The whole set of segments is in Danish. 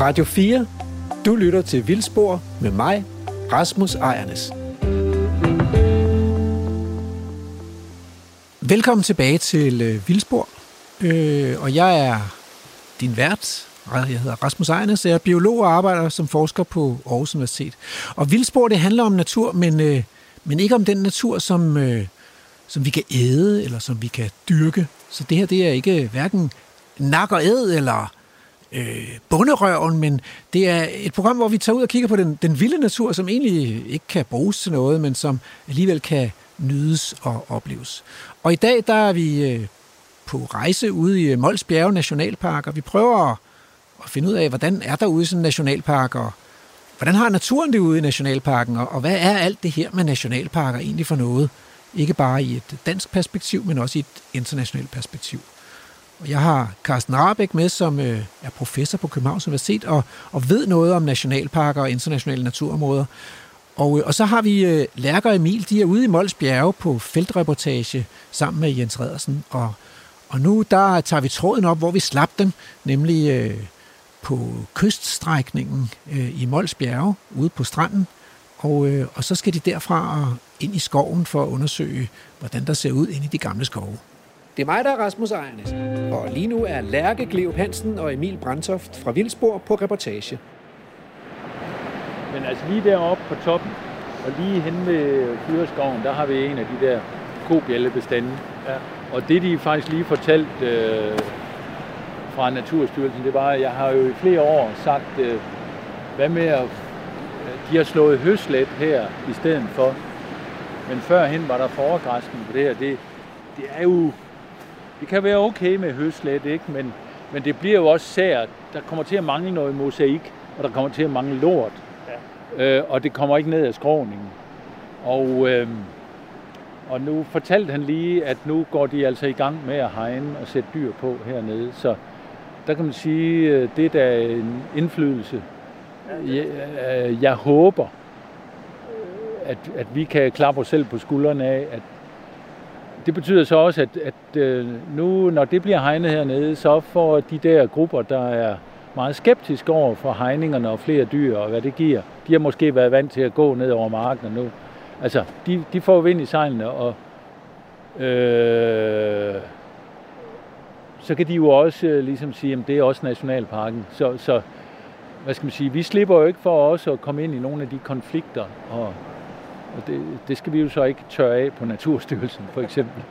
Radio 4. Du lytter til Vildspor med mig, Rasmus Ejernes. Velkommen tilbage til øh, Vildspor. Øh, og jeg er din vært. Jeg hedder Rasmus Ejernes, jeg er biolog og arbejder som forsker på Aarhus Universitet. Og Vildspor, det handler om natur, men, øh, men ikke om den natur, som, øh, som vi kan æde, eller som vi kan dyrke. Så det her, det er ikke øh, hverken nak og æd, eller øh, bunderøven, men det er et program, hvor vi tager ud og kigger på den, den vilde natur, som egentlig ikke kan bruges til noget, men som alligevel kan nydes og opleves. Og i dag, der er vi øh, på rejse ude i Mols Bjerge Nationalpark, og vi prøver at, at finde ud af, hvordan er der ude i sådan en nationalpark, og hvordan har naturen det ude i nationalparken, og, og hvad er alt det her med nationalparker egentlig for noget? Ikke bare i et dansk perspektiv, men også i et internationalt perspektiv. Og jeg har Carsten Rabeck med, som øh, er professor på Københavns Universitet og, og ved noget om nationalparker og internationale naturområder. Og, øh, og så har vi øh, Lærker og Emil, de er ude i Mols Bjerge på feltreportage sammen med Jens Redersen. Og, og nu der tager vi tråden op, hvor vi slap dem, nemlig øh, på kyststrækningen øh, i Mols Bjerge, ude på stranden. Og, øh, og så skal de derfra ind i skoven for at undersøge, hvordan der ser ud inde i de gamle skove. Det er mig, der er Rasmus Ejernes. Og lige nu er Lærke Gleup Hansen og Emil Brandtoft fra Vildsborg på reportage. Men altså lige deroppe på toppen, og lige hen ved Fyreskoven, der har vi en af de der kobjællebestande. Ja. Og det, de faktisk lige fortalt øh, fra Naturstyrelsen, det var, at jeg har jo i flere år sagt, øh, hvad med at de har slået høslet her i stedet for. Men førhen var der foregræsning på det her. Det, det er jo det kan være okay med høslet, ikke? Men, men det bliver jo også sært. Der kommer til at mangle noget mosaik, og der kommer til at mangle lort. Ja. Øh, og det kommer ikke ned af skråningen. Og, øh, og nu fortalte han lige, at nu går de altså i gang med at hegne og sætte dyr på hernede. Så der kan man sige, øh, det er en indflydelse. Jeg, øh, jeg håber, at, at vi kan klappe os selv på skuldrene af, at det betyder så også, at, at øh, nu, når det bliver hegnet hernede, så får de der grupper, der er meget skeptiske over for hegningerne og flere dyr og hvad det giver, de har måske været vant til at gå ned over marken nu. Altså, de, de får vind i sejlene, og øh, så kan de jo også øh, ligesom sige, at det er også nationalparken. Så, så hvad skal man sige, vi slipper jo ikke for også at komme ind i nogle af de konflikter og og det, det skal vi jo så ikke tørre af på Naturstyrelsen, for eksempel.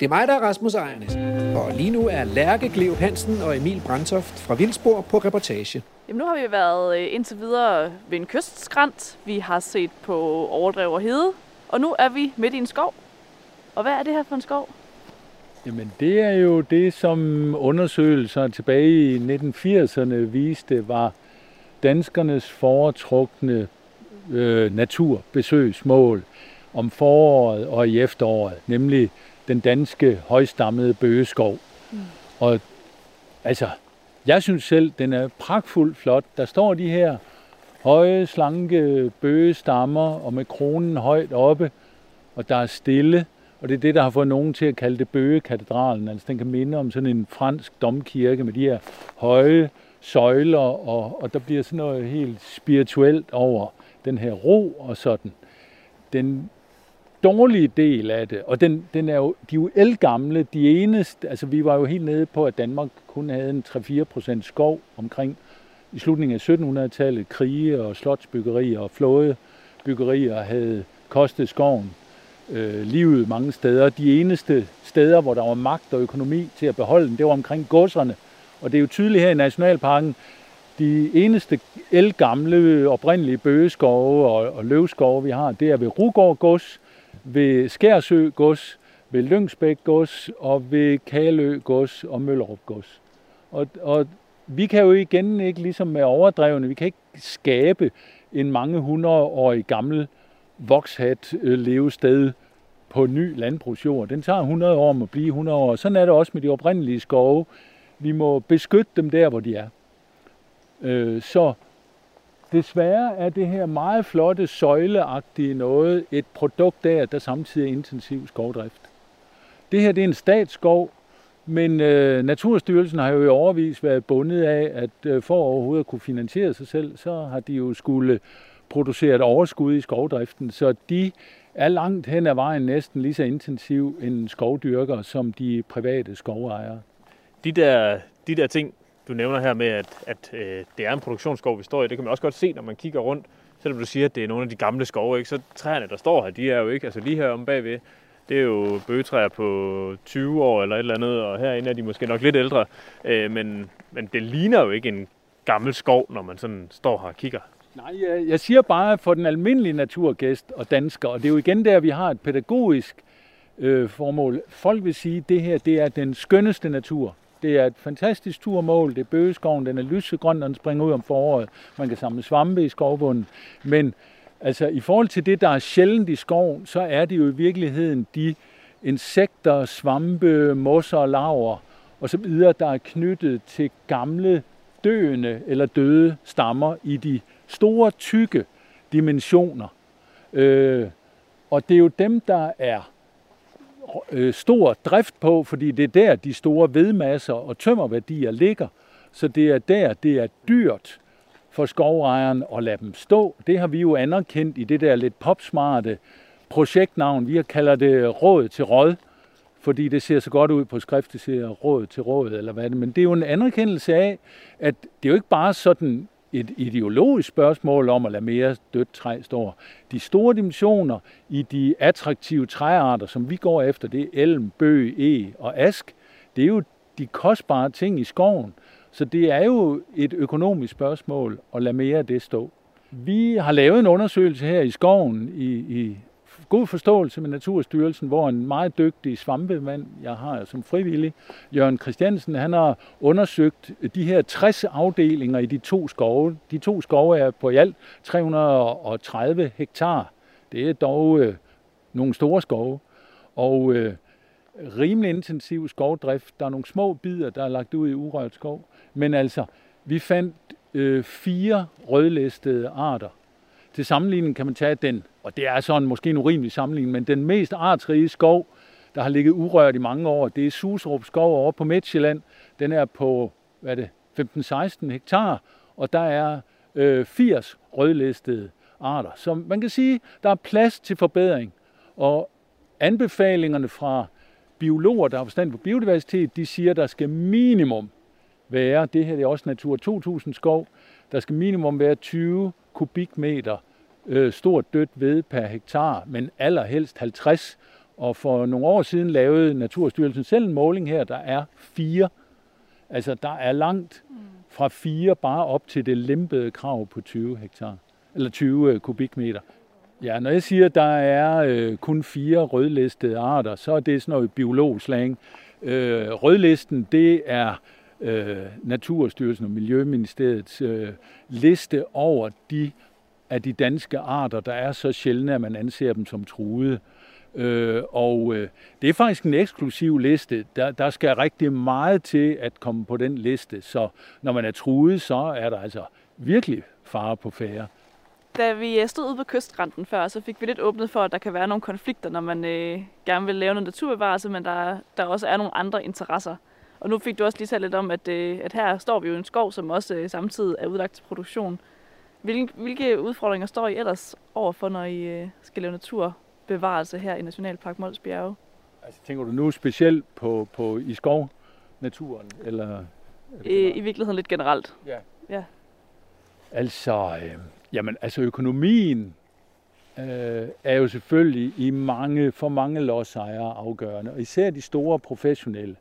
Det er mig, der er Rasmus Ejernes. Og lige nu er Lærke Gleup Hansen og Emil Brandtoft fra Vildsborg på reportage. Jamen, nu har vi været øh, indtil videre ved en kystskrant. Vi har set på overdrev og hede. Og nu er vi midt i en skov. Og hvad er det her for en skov? Jamen, det er jo det, som undersøgelser tilbage i 1980'erne viste var danskernes foretrukne øh, naturbesøgsmål om foråret og i efteråret, nemlig den danske højstammede bøgeskov. Mm. Og altså, jeg synes selv, den er pragtfuldt flot. Der står de her høje, slanke bøgestammer og med kronen højt oppe, og der er stille. Og det er det, der har fået nogen til at kalde det bøgekatedralen. Altså den kan minde om sådan en fransk domkirke med de her høje søjler, og, og der bliver sådan noget helt spirituelt over den her ro og sådan. Den dårlige del af det, og den, den er jo, de er jo elgamle, de eneste, altså vi var jo helt nede på, at Danmark kun havde en 3-4% skov omkring i slutningen af 1700-tallet, krige og slotsbyggerier og flådebyggerier havde kostet skoven øh, livet mange steder. De eneste steder, hvor der var magt og økonomi til at beholde den, det var omkring godserne. Og det er jo tydeligt her i Nationalparken, de eneste elgamle, oprindelige bøgeskove og, og løvskove, vi har, det er ved Rugård Gods, ved Skærsø Gods, ved Lyngsbæk Gods og ved Kalø Gods og Møllerup Gods. Og, og vi kan jo igen ikke, ligesom med overdrevne, vi kan ikke skabe en mange hundredårig gammel vokshat øh, levested på ny landbrugsjord. Den tager 100 år om at blive 100 år. Sådan er det også med de oprindelige skove. Vi må beskytte dem der, hvor de er. Øh, så desværre er det her meget flotte, søjleagtige noget et produkt af, der samtidig er intensiv skovdrift. Det her det er en statsskov Men øh, Naturstyrelsen har jo i overvis været bundet af, at øh, for overhovedet at kunne finansiere sig selv, så har de jo skulle producere et overskud i skovdriften. Så de er langt hen ad vejen næsten lige så intensiv en skovdyrker som de private skovejere. De der, de der ting, du nævner her med, at, at øh, det er en produktionsskov, vi står i, det kan man også godt se, når man kigger rundt. Selvom du siger, at det er nogle af de gamle skove, ikke? så træerne, der står her, de er jo ikke, altså lige her om bagved, det er jo bøgetræer på 20 år eller et eller andet, og herinde er de måske nok lidt ældre. Øh, men, men det ligner jo ikke en gammel skov, når man sådan står her og kigger. Nej, jeg, jeg siger bare for den almindelige naturgæst og dansker, og det er jo igen der, vi har et pædagogisk øh, formål. Folk vil sige, at det her det er den skønneste natur. Det er et fantastisk turmål. Det er bøgeskoven, den er lysegrøn, og den springer ud om foråret. Man kan samle svampe i skovbunden. Men altså, i forhold til det, der er sjældent i skoven, så er det jo i virkeligheden de insekter, svampe, mosser og laver og så videre, der er knyttet til gamle døende eller døde stammer i de store, tykke dimensioner. Øh, og det er jo dem, der er øh, stor drift på, fordi det er der, de store vedmasser og tømmerværdier ligger. Så det er der, det er dyrt for skovejeren at lade dem stå. Det har vi jo anerkendt i det der lidt popsmarte projektnavn. Vi kalder det Råd til Råd, fordi det ser så godt ud på skrift, det ser Råd til Råd, eller hvad det Men det er jo en anerkendelse af, at det er jo ikke bare sådan et ideologisk spørgsmål om at lade mere dødt træ stå. De store dimensioner i de attraktive træarter, som vi går efter, det er elm, bøg, e og ask. Det er jo de kostbare ting i skoven. Så det er jo et økonomisk spørgsmål at lade mere af det stå. Vi har lavet en undersøgelse her i skoven i, i god forståelse med Naturstyrelsen, hvor en meget dygtig svampemand, jeg har som frivillig, Jørgen Christiansen, han har undersøgt de her 60 afdelinger i de to skove. De to skove er på i alt 330 hektar. Det er dog øh, nogle store skove. Og øh, rimelig intensiv skovdrift. Der er nogle små bidder, der er lagt ud i urørt skov. Men altså, vi fandt øh, fire rødlistede arter. Til sammenligning kan man tage den og det er sådan måske en urimelig sammenligning, men den mest artsrige skov, der har ligget urørt i mange år, det er Susrup skov over på Midtjylland. Den er på hvad er det, 15-16 hektar, og der er øh, 80 rødlistede arter. Så man kan sige, der er plads til forbedring. Og anbefalingerne fra biologer, der har forstand på biodiversitet, de siger, at der skal minimum være, det her er også Natur 2000 skov, der skal minimum være 20 kubikmeter øh, stort dødt ved per hektar, men allerhelst 50. Og for nogle år siden lavede Naturstyrelsen selv en måling her, der er fire. Altså der er langt fra fire bare op til det lempede krav på 20 hektar, eller 20 øh, kubikmeter. Ja, når jeg siger, at der er øh, kun fire rødlistede arter, så er det sådan noget biologslang. Øh, rødlisten, det er øh, Naturstyrelsen og Miljøministeriets øh, liste over de af de danske arter, der er så sjældne, at man anser dem som truede. Øh, og øh, det er faktisk en eksklusiv liste. Der, der skal rigtig meget til at komme på den liste. Så når man er truet, så er der altså virkelig fare på færre. Da vi øh, stod ude på kystranden før, så fik vi lidt åbnet for, at der kan være nogle konflikter, når man øh, gerne vil lave noget naturbevarelse, men der, der også er nogle andre interesser. Og nu fik du også lige talt lidt om, at, øh, at her står vi jo i en skov, som også øh, samtidig er udlagt til produktion. Hvilke, hvilke udfordringer står I ellers overfor, når I øh, skal lave naturbevarelse her i Nationalpark Mols Bjerge? Altså, tænker du nu specielt på, på i skov naturen eller I, I virkeligheden lidt generelt. Ja. ja. Altså, øh, jamen, altså økonomien øh, er jo selvfølgelig i mange, for mange lodsejere afgørende, og især de store professionelle.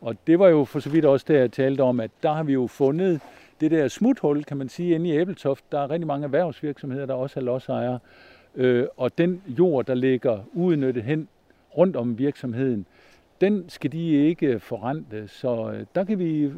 Og det var jo for så vidt også det, jeg talte om, at der har vi jo fundet det der smuthul, kan man sige, inde i Æbeltoft, der er rigtig mange erhvervsvirksomheder, der også er lodsejere. Øh, og den jord, der ligger uudnyttet hen rundt om virksomheden, den skal de ikke forrente. Så øh, der kan vi øh,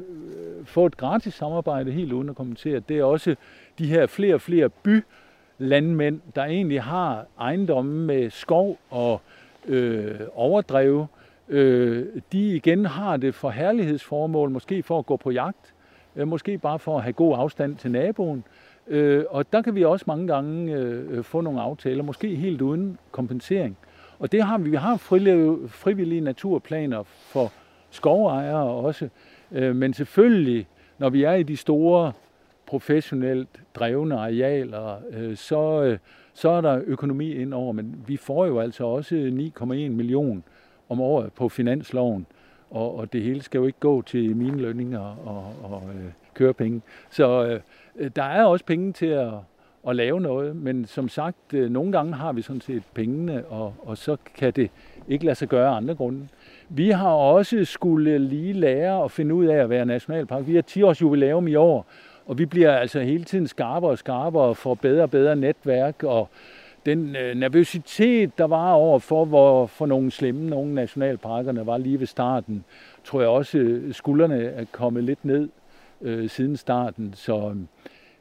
få et gratis samarbejde helt uden at kommentere. Det er også de her flere og flere bylandmænd, der egentlig har ejendomme med skov og øh, overdrev. Øh, de igen har det for herlighedsformål, måske for at gå på jagt Øh, måske bare for at have god afstand til naboen. Øh, og der kan vi også mange gange øh, få nogle aftaler, måske helt uden kompensering. Og det har vi. Vi har frivillige naturplaner for skovejere også. Men selvfølgelig, når vi er i de store professionelt drevne arealer, så, så er der økonomi ind over, men vi får jo altså også 9,1 million om året på finansloven, og, og det hele skal jo ikke gå til mine lønninger og, og øh, kørepenge. Så øh, der er også penge til at, at lave noget, men som sagt, øh, nogle gange har vi sådan set pengene, og, og så kan det ikke lade sig gøre af andre grunde. Vi har også skulle lige lære at finde ud af at være nationalpark. Vi har 10 års jubilæum i år, og vi bliver altså hele tiden skarpere og skarpere og får bedre og bedre netværk, og den øh, nervøsitet, der var over for, hvor for nogle slemme nogle nationalparkerne var lige ved starten, tror jeg også, øh, skuldrene er kommet lidt ned øh, siden starten. Så øh,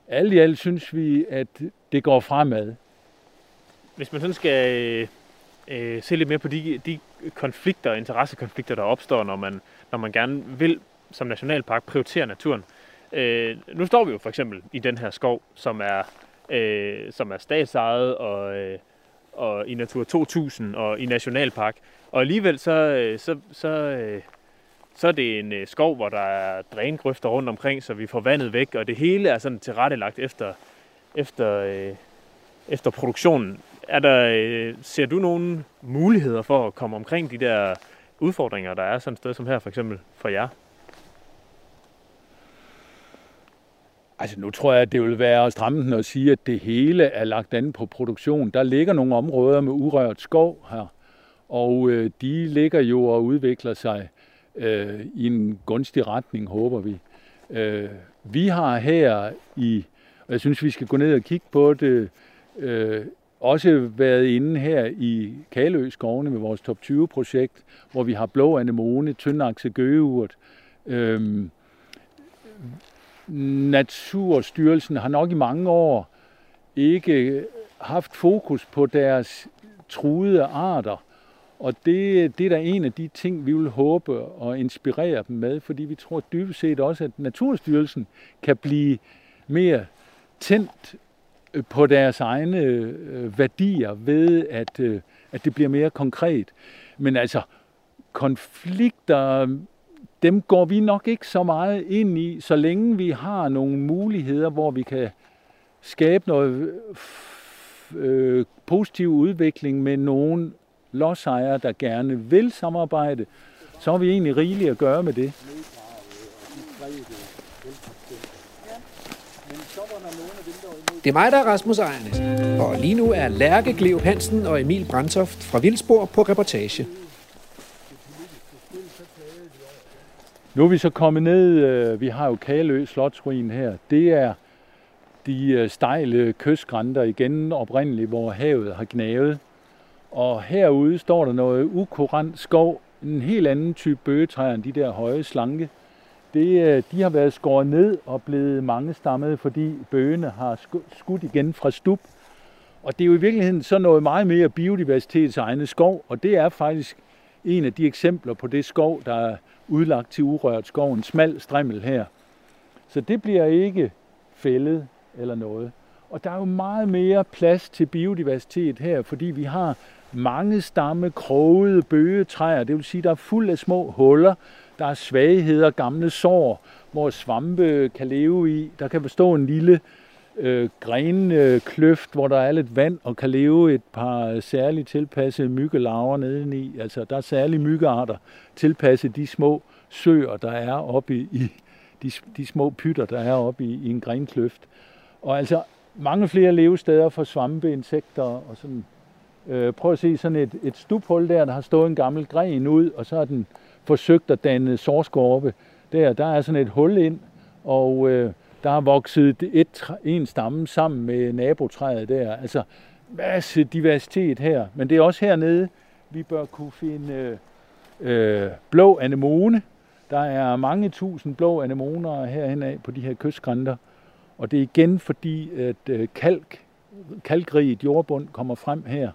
alt i alt synes vi, at det går fremad. Hvis man sådan skal øh, øh se lidt mere på de, de konflikter og interessekonflikter, der opstår, når man, når man gerne vil som nationalpark prioritere naturen. Øh, nu står vi jo for eksempel i den her skov, som er, øh, som er statsejet og, øh, og i Natur 2000 og i Nationalpark. Og alligevel så, øh, så, så, øh, så er det en øh, skov, hvor der er drængrøfter rundt omkring, så vi får vandet væk, og det hele er sådan tilrettelagt efter, efter, øh, efter produktionen. Er der, øh, ser du nogle muligheder for at komme omkring de der udfordringer, der er sådan et sted som her, for eksempel for jer? Altså nu tror jeg, at det vil være stramt at sige, at det hele er lagt an på produktion. Der ligger nogle områder med urørt skov her, og øh, de ligger jo og udvikler sig øh, i en gunstig retning, håber vi. Øh, vi har her i, og jeg synes, vi skal gå ned og kigge på det, øh, også været inde her i Kaløskovene med vores top 20 projekt, hvor vi har blå anemone, tyndakse gøgeurt. øh, Naturstyrelsen har nok i mange år ikke haft fokus på deres truede arter. Og det, det er da en af de ting, vi vil håbe og inspirere dem med, fordi vi tror dybest set også, at Naturstyrelsen kan blive mere tændt øh, på deres egne øh, værdier ved, at, øh, at det bliver mere konkret. Men altså, konflikter, dem går vi nok ikke så meget ind i, så længe vi har nogle muligheder, hvor vi kan skabe noget øh, positiv udvikling med nogle lodsejere, der gerne vil samarbejde, så har vi egentlig rigeligt at gøre med det. Det er mig, der er Rasmus Ejernes, og lige nu er Lærke Gleup Hansen og Emil Brandtoft fra Vildsborg på reportage. Nu er vi så kommet ned, øh, vi har jo Kalø Slotsruin her. Det er de øh, stejle kystgrænter igen oprindeligt, hvor havet har gnavet. Og herude står der noget ukurant skov, en helt anden type bøgetræer end de der høje slanke. Det, øh, de har været skåret ned og blevet mange stammet, fordi bøgene har skudt igen fra stup. Og det er jo i virkeligheden så noget meget mere biodiversitets egne skov, og det er faktisk en af de eksempler på det skov, der er udlagt til urørt skov, en smal strimmel her. Så det bliver ikke fældet eller noget. Og der er jo meget mere plads til biodiversitet her, fordi vi har mange stamme, krogede bøgetræer. Det vil sige, der er fuld af små huller, der er svagheder, gamle sår, hvor svampe kan leve i. Der kan bestå en lille øh, grenkløft, hvor der er lidt vand og kan leve et par særligt tilpassede myggelarver nedeni. Altså, der er særlige myggearter tilpasset de små søer, der er oppe i, i de, de små pytter, der er oppe i, i en grenkløft. Og altså mange flere levesteder for svampe, insekter og sådan. Øh, prøv at se sådan et, et stuphul der, der har stået en gammel gren ud, og så har den forsøgt at danne sårskorpe. Der, der er sådan et hul ind, og øh, der er vokset et, en stamme sammen med nabotræet der. Altså masse diversitet her. Men det er også hernede, vi bør kunne finde øh, øh, blå anemone. Der er mange tusind blå anemoner herhen af på de her kystgrænter. Og det er igen fordi, at øh, kalk, kalkrigt jordbund kommer frem her.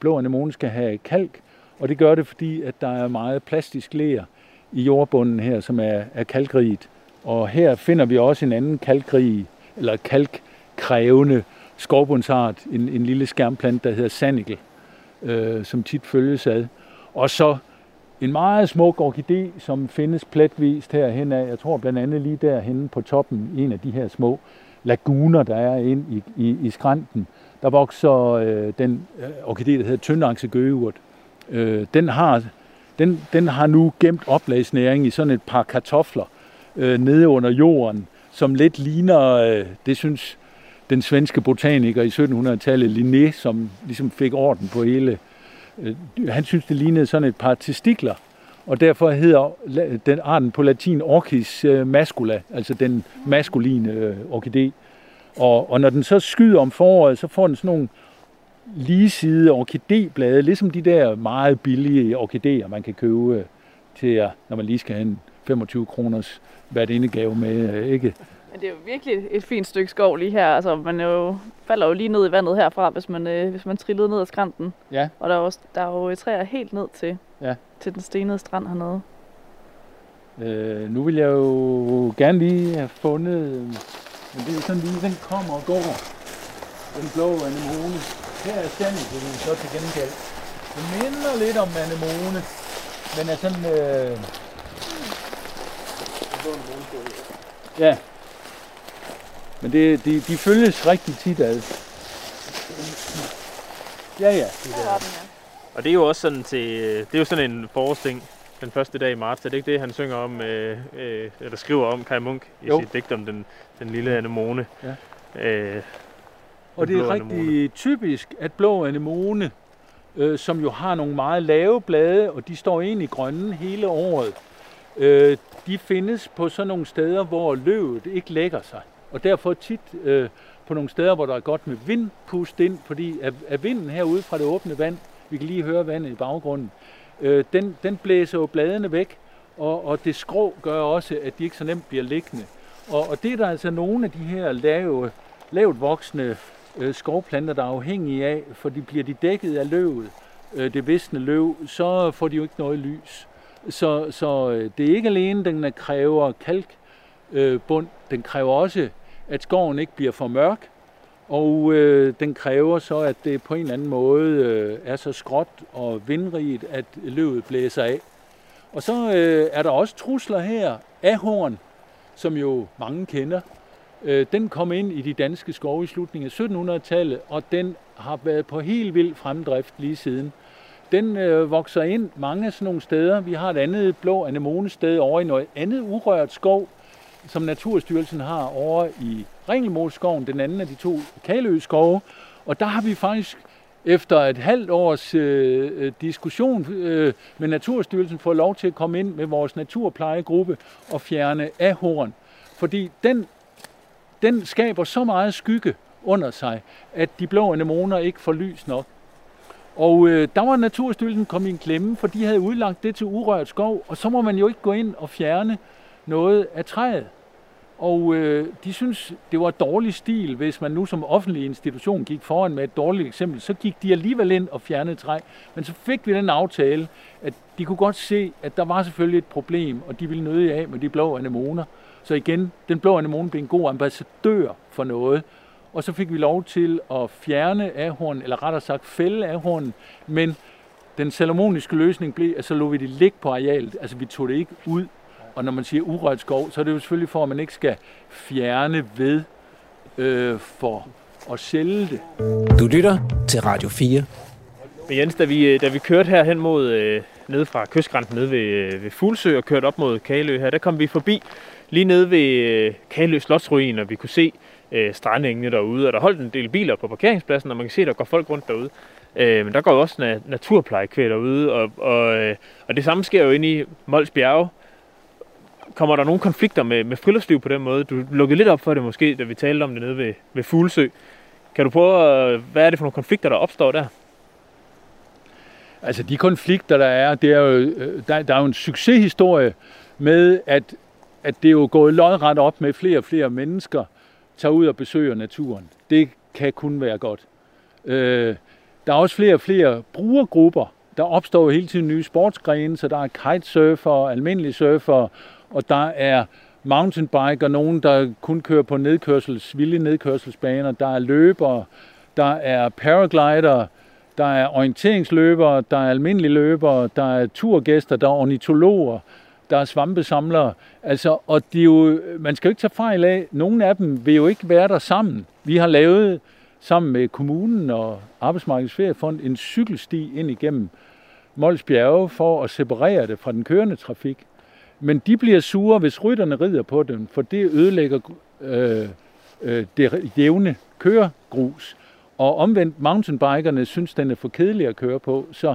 Blå anemone skal have kalk, og det gør det, fordi at der er meget plastisk ler i jordbunden her, som er, er kalkrigt. Og her finder vi også en anden kalkrig, eller kalkkrævende skovbundsart, en, en lille skærmplante, der hedder sanikel, øh, som tit følges ad. Og så en meget smuk orkidé, som findes pletvist herhen af. Jeg tror blandt andet lige derhenne på toppen, en af de her små laguner, der er ind i, i, i skrænten. Der vokser øh, den øh, orkidé, der hedder tyndangse gøgeurt. Øh, den, har, den, den har nu gemt oplagsnæring i sådan et par kartofler øh, nede under jorden, som lidt ligner, øh, det synes den svenske botaniker i 1700-tallet, Linné, som ligesom fik orden på hele. Øh, han synes, det lignede sådan et par testikler, og derfor hedder den arten på latin Orchis øh, mascula, altså den maskuline øh, orkidé. Og, og når den så skyder om foråret, så får den sådan nogle ligeside orkidéblade, ligesom de der meget billige orkideer, man kan købe øh, til, når man lige skal have en 25 kroners hvert indegave med, ikke? Men det er jo virkelig et fint stykke skov lige her. Altså, man jo, falder jo lige ned i vandet herfra, hvis man, øh, hvis man trillede ned ad skrænten. Ja. Og der er, også, der er jo træer helt ned til, ja. til den stenede strand hernede. Øh, nu vil jeg jo gerne lige have fundet, men det er sådan lige, den kommer og går. Den blå anemone. Her er sandet så til gengæld. Det minder lidt om anemone, men er sådan... Øh... Ja, men det, de, de følges rigtig tit ad. Ja, ja. Det der. Den, ja. Og det er jo også sådan til, det er jo sådan en forårsting, den første dag i marts. Er det ikke det, han synger om, øh, øh, eller skriver om Kai Munk i jo. sit digt om den, den lille anemone? Ja. Øh, og det er rigtig anemone. typisk, at blå anemone, øh, som jo har nogle meget lave blade, og de står egentlig grønne hele året, øh, de findes på sådan nogle steder, hvor løvet ikke lægger sig og derfor tit øh, på nogle steder, hvor der er godt med vindpust ind, fordi at, at vinden herude fra det åbne vand, vi kan lige høre vandet i baggrunden, øh, den, den blæser jo bladene væk, og, og det skrå gør også, at de ikke så nemt bliver liggende. Og, og det er der altså nogle af de her lave, lavt voksne øh, skovplanter, der er afhængige af, for de bliver de dækket af løvet, øh, det visne løv, så får de jo ikke noget lys. Så, så øh, det er ikke alene, den kræver kalkbund, øh, den kræver også at skoven ikke bliver for mørk, og øh, den kræver så, at det på en eller anden måde øh, er så skråt og vindrigt, at løvet blæser af. Og så øh, er der også trusler her. Ahorn, som jo mange kender, øh, den kom ind i de danske skove i slutningen af 1700-tallet, og den har været på helt vild fremdrift lige siden. Den øh, vokser ind mange sådan nogle steder. Vi har et andet blå anemonested over i noget andet urørt skov, som Naturstyrelsen har over i Ringelmoskoven, den anden af de to Kaløskove. Og der har vi faktisk efter et halvt års øh, øh, diskussion øh, med Naturstyrelsen fået lov til at komme ind med vores naturplejegruppe og fjerne ahorn. Fordi den, den skaber så meget skygge under sig, at de blå anemoner ikke får lys nok. Og øh, der var Naturstyrelsen kommet i en klemme, for de havde udlagt det til urørt skov, og så må man jo ikke gå ind og fjerne noget af træet. Og øh, de synes, det var dårlig stil, hvis man nu som offentlig institution gik foran med et dårligt eksempel. Så gik de alligevel ind og fjernede træ. Men så fik vi den aftale, at de kunne godt se, at der var selvfølgelig et problem, og de ville nøde af med de blå anemoner. Så igen, den blå anemone blev en god ambassadør for noget. Og så fik vi lov til at fjerne ahorn, eller rettere sagt fælde ahornen, men den salomoniske løsning blev, at så lå vi det ligge på arealet. Altså vi tog det ikke ud og når man siger urørt skov, så er det jo selvfølgelig for, at man ikke skal fjerne ved øh, for at sælge det. Du lytter til Radio 4. Men Jens, da vi, øh, da vi kørte her hen mod, øh, ned fra kystgrænsen nede ved, øh, ved Fuglsø og kørte op mod Kalø her, der kom vi forbi lige nede ved øh, Kalø Slotsruin, og vi kunne se øh, strandengene derude, og der holdt en del biler på parkeringspladsen, og man kan se, at der går folk rundt derude. Øh, men der går jo også na- naturplejekvæg derude, og, og, øh, og det samme sker jo inde i Mols Bjerge, kommer der nogle konflikter med, med friluftsliv på den måde? Du lukkede lidt op for det måske, da vi talte om det nede ved, ved Fuglsø. Kan du prøve, at, hvad er det for nogle konflikter, der opstår der? Altså de konflikter, der er, det er jo, øh, der, der er jo en succeshistorie med, at, at det er jo gået lodret op med flere og flere mennesker, tager ud og besøger naturen. Det kan kun være godt. Øh, der er også flere og flere brugergrupper. Der opstår jo hele tiden nye sportsgrene, så der er kitesurfer, almindelige surfer, og der er mountainbiker, nogen, der kun kører på nedkørsels, vilde nedkørselsbaner, der er løbere, der er paraglider, der er orienteringsløbere, der er almindelige løbere, der er turgæster, der er ornitologer, der er svampesamlere. Altså, og de jo, man skal jo ikke tage fejl af, nogle af dem vil jo ikke være der sammen. Vi har lavet sammen med kommunen og Arbejdsmarkedets Feriefond en cykelsti ind igennem Mols Bjerge for at separere det fra den kørende trafik. Men de bliver sure, hvis rytterne rider på dem, for det ødelægger øh, øh, det jævne køregrus. Og omvendt, mountainbikerne synes, den er for kedelig at køre på. Så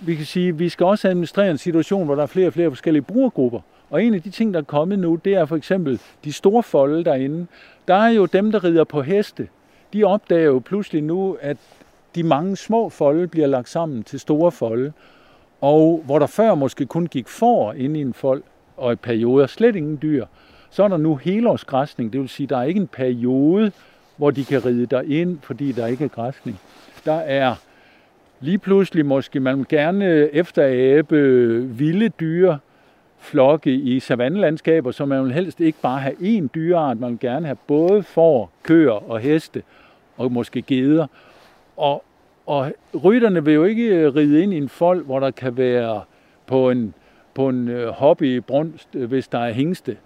vi kan sige, at vi skal også administrere en situation, hvor der er flere og flere forskellige brugergrupper. Og en af de ting, der er kommet nu, det er for eksempel de store folde derinde. Der er jo dem, der rider på heste. De opdager jo pludselig nu, at de mange små folde bliver lagt sammen til store folde. Og hvor der før måske kun gik for ind i en fold, og i perioder slet ingen dyr, så er der nu helårsgræsning. Det vil sige, at der er ikke en periode, hvor de kan ride der ind, fordi der ikke er græsning. Der er lige pludselig måske, man gerne efterabe vilde dyre, flokke i savannelandskaber, så man vil helst ikke bare have én dyreart, man vil gerne have både får, køer og heste, og måske geder. Og, og rytterne vil jo ikke øh, ride ind i en fold, hvor der kan være på en, på en øh, hobby hobbybrunst, øh, hvis der er hængste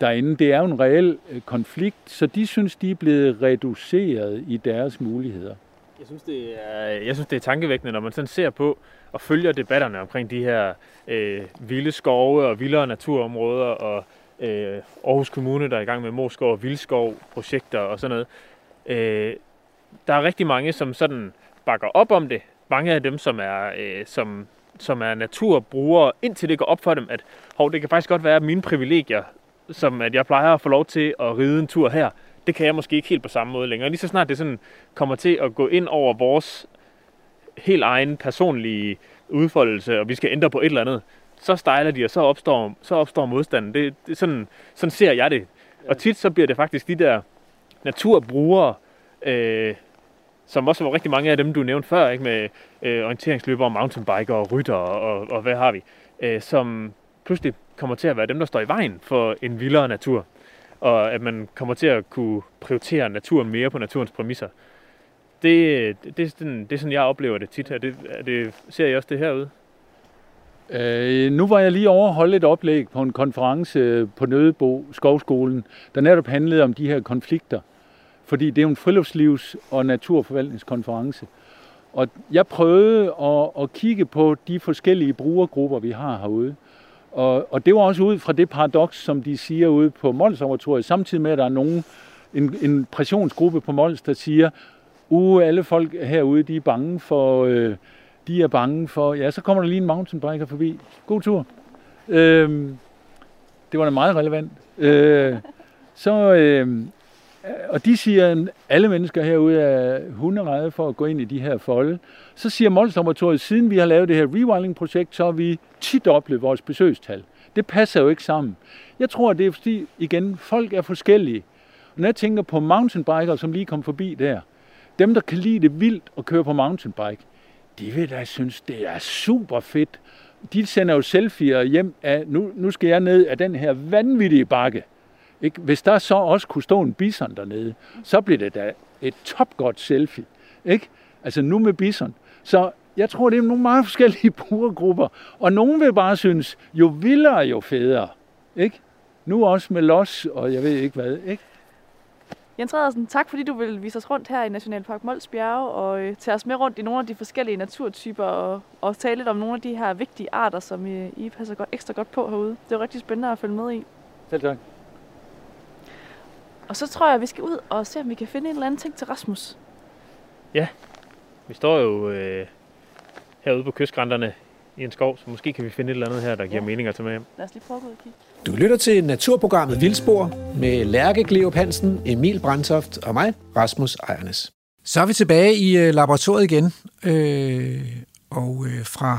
derinde. Det er jo en reel konflikt, så de synes, de er blevet reduceret i deres muligheder. Jeg synes, det er, jeg synes, det er tankevækkende, når man sådan ser på og følger debatterne omkring de her øh, vilde skove og vildere naturområder, og øh, Aarhus Kommune, der er i gang med Moskov og Vildskov-projekter og sådan noget. Øh, der er rigtig mange, som sådan bakker op om det. Mange af dem, som er, øh, som, som er naturbrugere, indtil det går op for dem, at hov, det kan faktisk godt være mine privilegier, som at jeg plejer at få lov til at ride en tur her, det kan jeg måske ikke helt på samme måde længere. Lige så snart det sådan kommer til at gå ind over vores helt egen personlige udfoldelse, og vi skal ændre på et eller andet, så stejler de, og så opstår, så opstår modstanden. Det, det, sådan, sådan ser jeg det. Og tit så bliver det faktisk de der naturbrugere, øh, som også var rigtig mange af dem, du nævnte før, ikke med øh, orienteringsløbere, mountainbiker og rytter og, og, og hvad har vi, øh, som pludselig kommer til at være dem, der står i vejen for en vildere natur og at man kommer til at kunne prioritere naturen mere på naturens præmisser. Det, det, det, er, sådan, det er sådan, jeg oplever det tit. Er det, er det, ser I også det herude? Øh, nu var jeg lige over holde et oplæg på en konference på Nødebo Skovskolen, der netop handlede om de her konflikter. Fordi det er jo en friluftslivs- og naturforvaltningskonference. Og jeg prøvede at, at kigge på de forskellige brugergrupper, vi har herude. Og, og det var også ud fra det paradoks, som de siger ude på Mols Laboratoriet, samtidig med, at der er nogen, en, en pressionsgruppe på Mols, der siger, uh, alle folk herude, de er bange for, øh, de er bange for, ja, så kommer der lige en mountainbiker forbi. God tur. Øh, det var da meget relevant. Øh, så, øh, og de siger, at alle mennesker herude er hunderede for at gå ind i de her folde. Så siger Molslaboratoriet, siden vi har lavet det her rewilding-projekt, så har vi tit oplevet vores besøgstal. Det passer jo ikke sammen. Jeg tror, det er fordi, igen, folk er forskellige. Og når jeg tænker på mountainbikere, som lige kom forbi der, dem, der kan lide det vildt at køre på mountainbike, de vil da synes, det er super fedt. De sender jo selfies hjem af, nu, nu skal jeg ned af den her vanvittige bakke. Ikke? Hvis der så også kunne stå en bison dernede, så bliver det da et topgodt selfie. Ikke? Altså nu med bison. Så jeg tror, det er nogle meget forskellige brugergrupper. Og nogen vil bare synes, jo vildere, jo federe. Ikke? Nu også med los, og jeg ved ikke hvad. Ikke? Jens Fredersen, tak fordi du vil vise os rundt her i Nationalpark Mols Bjerge og øh, tage os med rundt i nogle af de forskellige naturtyper og, og tale lidt om nogle af de her vigtige arter, som I, I passer godt, ekstra godt på herude. Det er rigtig spændende at følge med i. Selv tak. Og så tror jeg, at vi skal ud og se, om vi kan finde en eller anden ting til Rasmus. Ja, vi står jo øh, herude på kystgrænterne i en skov, så måske kan vi finde et eller andet her, der giver ja. mening at tage med hjem. Lad os lige prøve at gå ud og kigge. Du lytter til naturprogrammet Vildspor med Lærke Gleup Hansen, Emil Brandtoft og mig, Rasmus Ejernes. Så er vi tilbage i øh, laboratoriet igen, øh, og øh, fra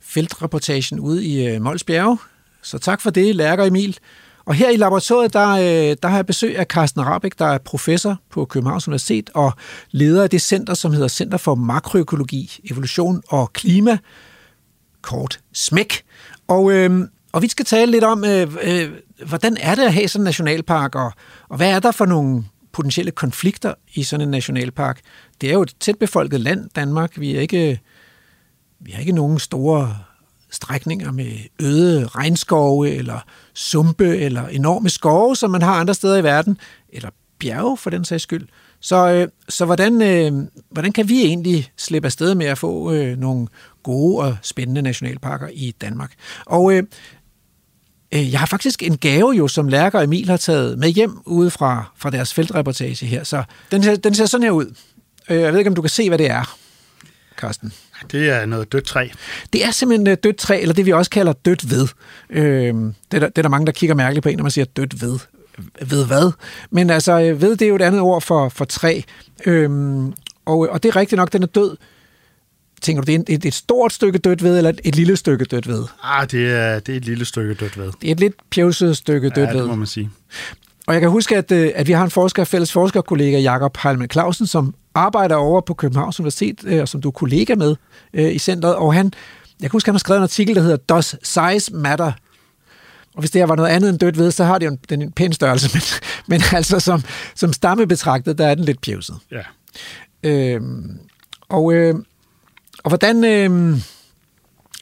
feltreportagen ude i øh, Mols Bjerge. Så tak for det, Lærke og Emil. Og her i laboratoriet, der, øh, der har jeg besøg af Carsten Rabeck, der er professor på Københavns Universitet og leder af det center, som hedder Center for Makroøkologi, Evolution og Klima, kort SMEK. Og, øh, og vi skal tale lidt om, øh, øh, hvordan er det at have sådan en nationalpark, og, og hvad er der for nogle potentielle konflikter i sådan en nationalpark. Det er jo et tæt befolket land, Danmark. Vi er ikke, vi har ikke nogen store strækninger med øde regnskove eller sumpe eller enorme skove, som man har andre steder i verden, eller bjerge for den sags skyld. Så, øh, så hvordan, øh, hvordan kan vi egentlig slippe afsted med at få øh, nogle gode og spændende nationalparker i Danmark? Og øh, øh jeg har faktisk en gave jo, som Lærker og Emil har taget med hjem ude fra, fra deres feltreportage her. Så den, ser, den ser sådan her ud. Øh, jeg ved ikke, om du kan se, hvad det er, Karsten. Det er noget dødt træ. Det er simpelthen øh, dødt træ, eller det vi også kalder dødt ved. Øh, det, er der, det er der mange, der kigger mærkeligt på en, når man siger dødt ved. Ved hvad? Men altså, øh, ved det er jo et andet ord for, for træ. Øh, og, og det er rigtigt nok, den er død. Tænker du, det er et, et stort stykke dødt ved, eller et, et lille stykke dødt ved? Ah, det er, det er et lille stykke dødt ved. Det er et lidt pjevset stykke dødt ja, ved. det må man sige. Og jeg kan huske, at, øh, at vi har en forsker, fælles forskerkollega, Jakob Heilmann Clausen, som arbejder over på Københavns Universitet, øh, og som du er kollega med øh, i centret. Og han, jeg kan huske, han har skrevet en artikel, der hedder Does Size Matter? Og hvis det her var noget andet end dødt ved, så har det jo en, den en pæn størrelse, men, men altså som, som stamme betragtet, der er den lidt pjevset. Ja. Øhm, og, øh, og hvordan, øh,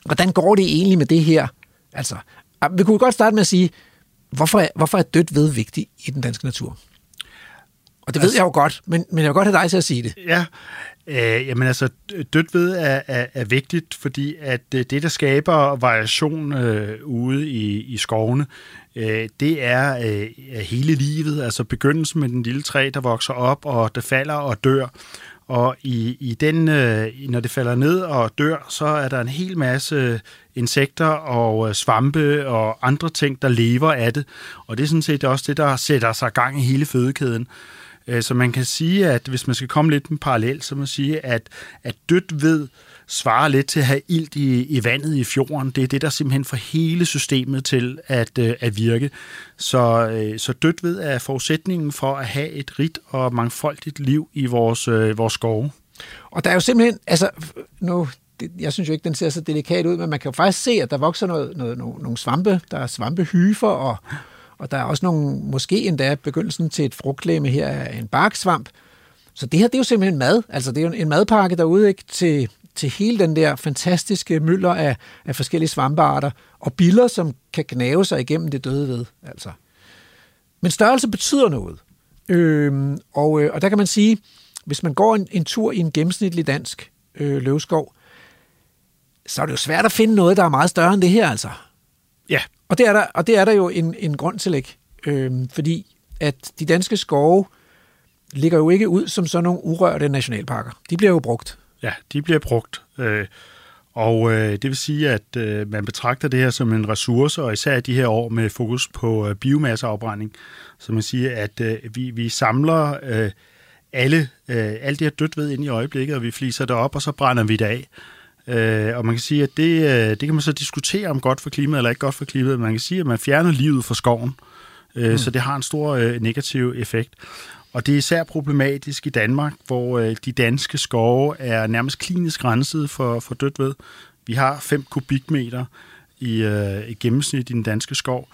hvordan går det egentlig med det her? Altså, ah, vi kunne godt starte med at sige, hvorfor er, hvorfor er dødt ved vigtigt i den danske natur? Og det ved Altså- jeg jo godt, men, men jeg vil godt have dig til at sige det. Ja, øh, jamen altså, dødt ved er, er, er vigtigt, fordi at øh, det, der skaber variation øh, ude i, i skovene, øh, det er øh, hele livet, altså begyndelsen med den lille træ, der vokser op, og det falder og dør. Og i, i den, øh, når det falder ned og dør, så er der en hel masse insekter og øh, svampe og andre ting, der lever af det. Og det er sådan set også det, der sætter sig gang i hele fødekæden. Øh, Øh, så man kan sige, at hvis man skal komme lidt med parallel, så må man sige, at, at dødt ved svarer lidt til at have ilt i, i vandet i fjorden. Det er det, der simpelthen får hele systemet til at, øh, at virke. Så, øh, så dødt ved er forudsætningen for at have et rigt og mangfoldigt liv i vores, vores skove. Og der er jo simpelthen, altså, nu, det, jeg synes jo ikke, den ser så delikat ud, men man kan jo faktisk se, at der vokser noget, noget, nogle, nogle svampe. Der er svampehyfer, og, og der er også nogle, måske endda begyndelsen til et frugtlæme her af en barksvamp. Så det her, det er jo simpelthen mad. Altså, det er jo en madpakke derude, ikke, til, til hele den der fantastiske mylder af, af forskellige svampearter, og biller, som kan gnave sig igennem det døde ved. Altså. Men størrelse betyder noget. Øh, og, øh, og der kan man sige, hvis man går en, en tur i en gennemsnitlig dansk øh, løvskov, så er det jo svært at finde noget, der er meget større end det her, altså. Ja, og det er der, og det er der jo en, en grund til, ikke? Øh, fordi at de danske skove ligger jo ikke ud som sådan nogle urørte nationalparker. De bliver jo brugt. Ja, de bliver brugt. Øh, og øh, det vil sige, at øh, man betragter det her som en ressource, og især i de her år med fokus på øh, biomasseafbrænding. Så man siger, at øh, vi, vi samler øh, alle, øh, alt det her dødt ved ind i øjeblikket, og vi fliser det op, og så brænder vi det af. Øh, og man kan sige, at det, øh, det kan man så diskutere om godt for klimaet eller ikke godt for klimaet. Man kan sige, at man fjerner livet fra skoven, øh, mm. så det har en stor øh, negativ effekt. Og det er især problematisk i Danmark, hvor øh, de danske skove er nærmest klinisk renset for, for dødt ved. Vi har 5 kubikmeter i, øh, i gennemsnit i den danske skov.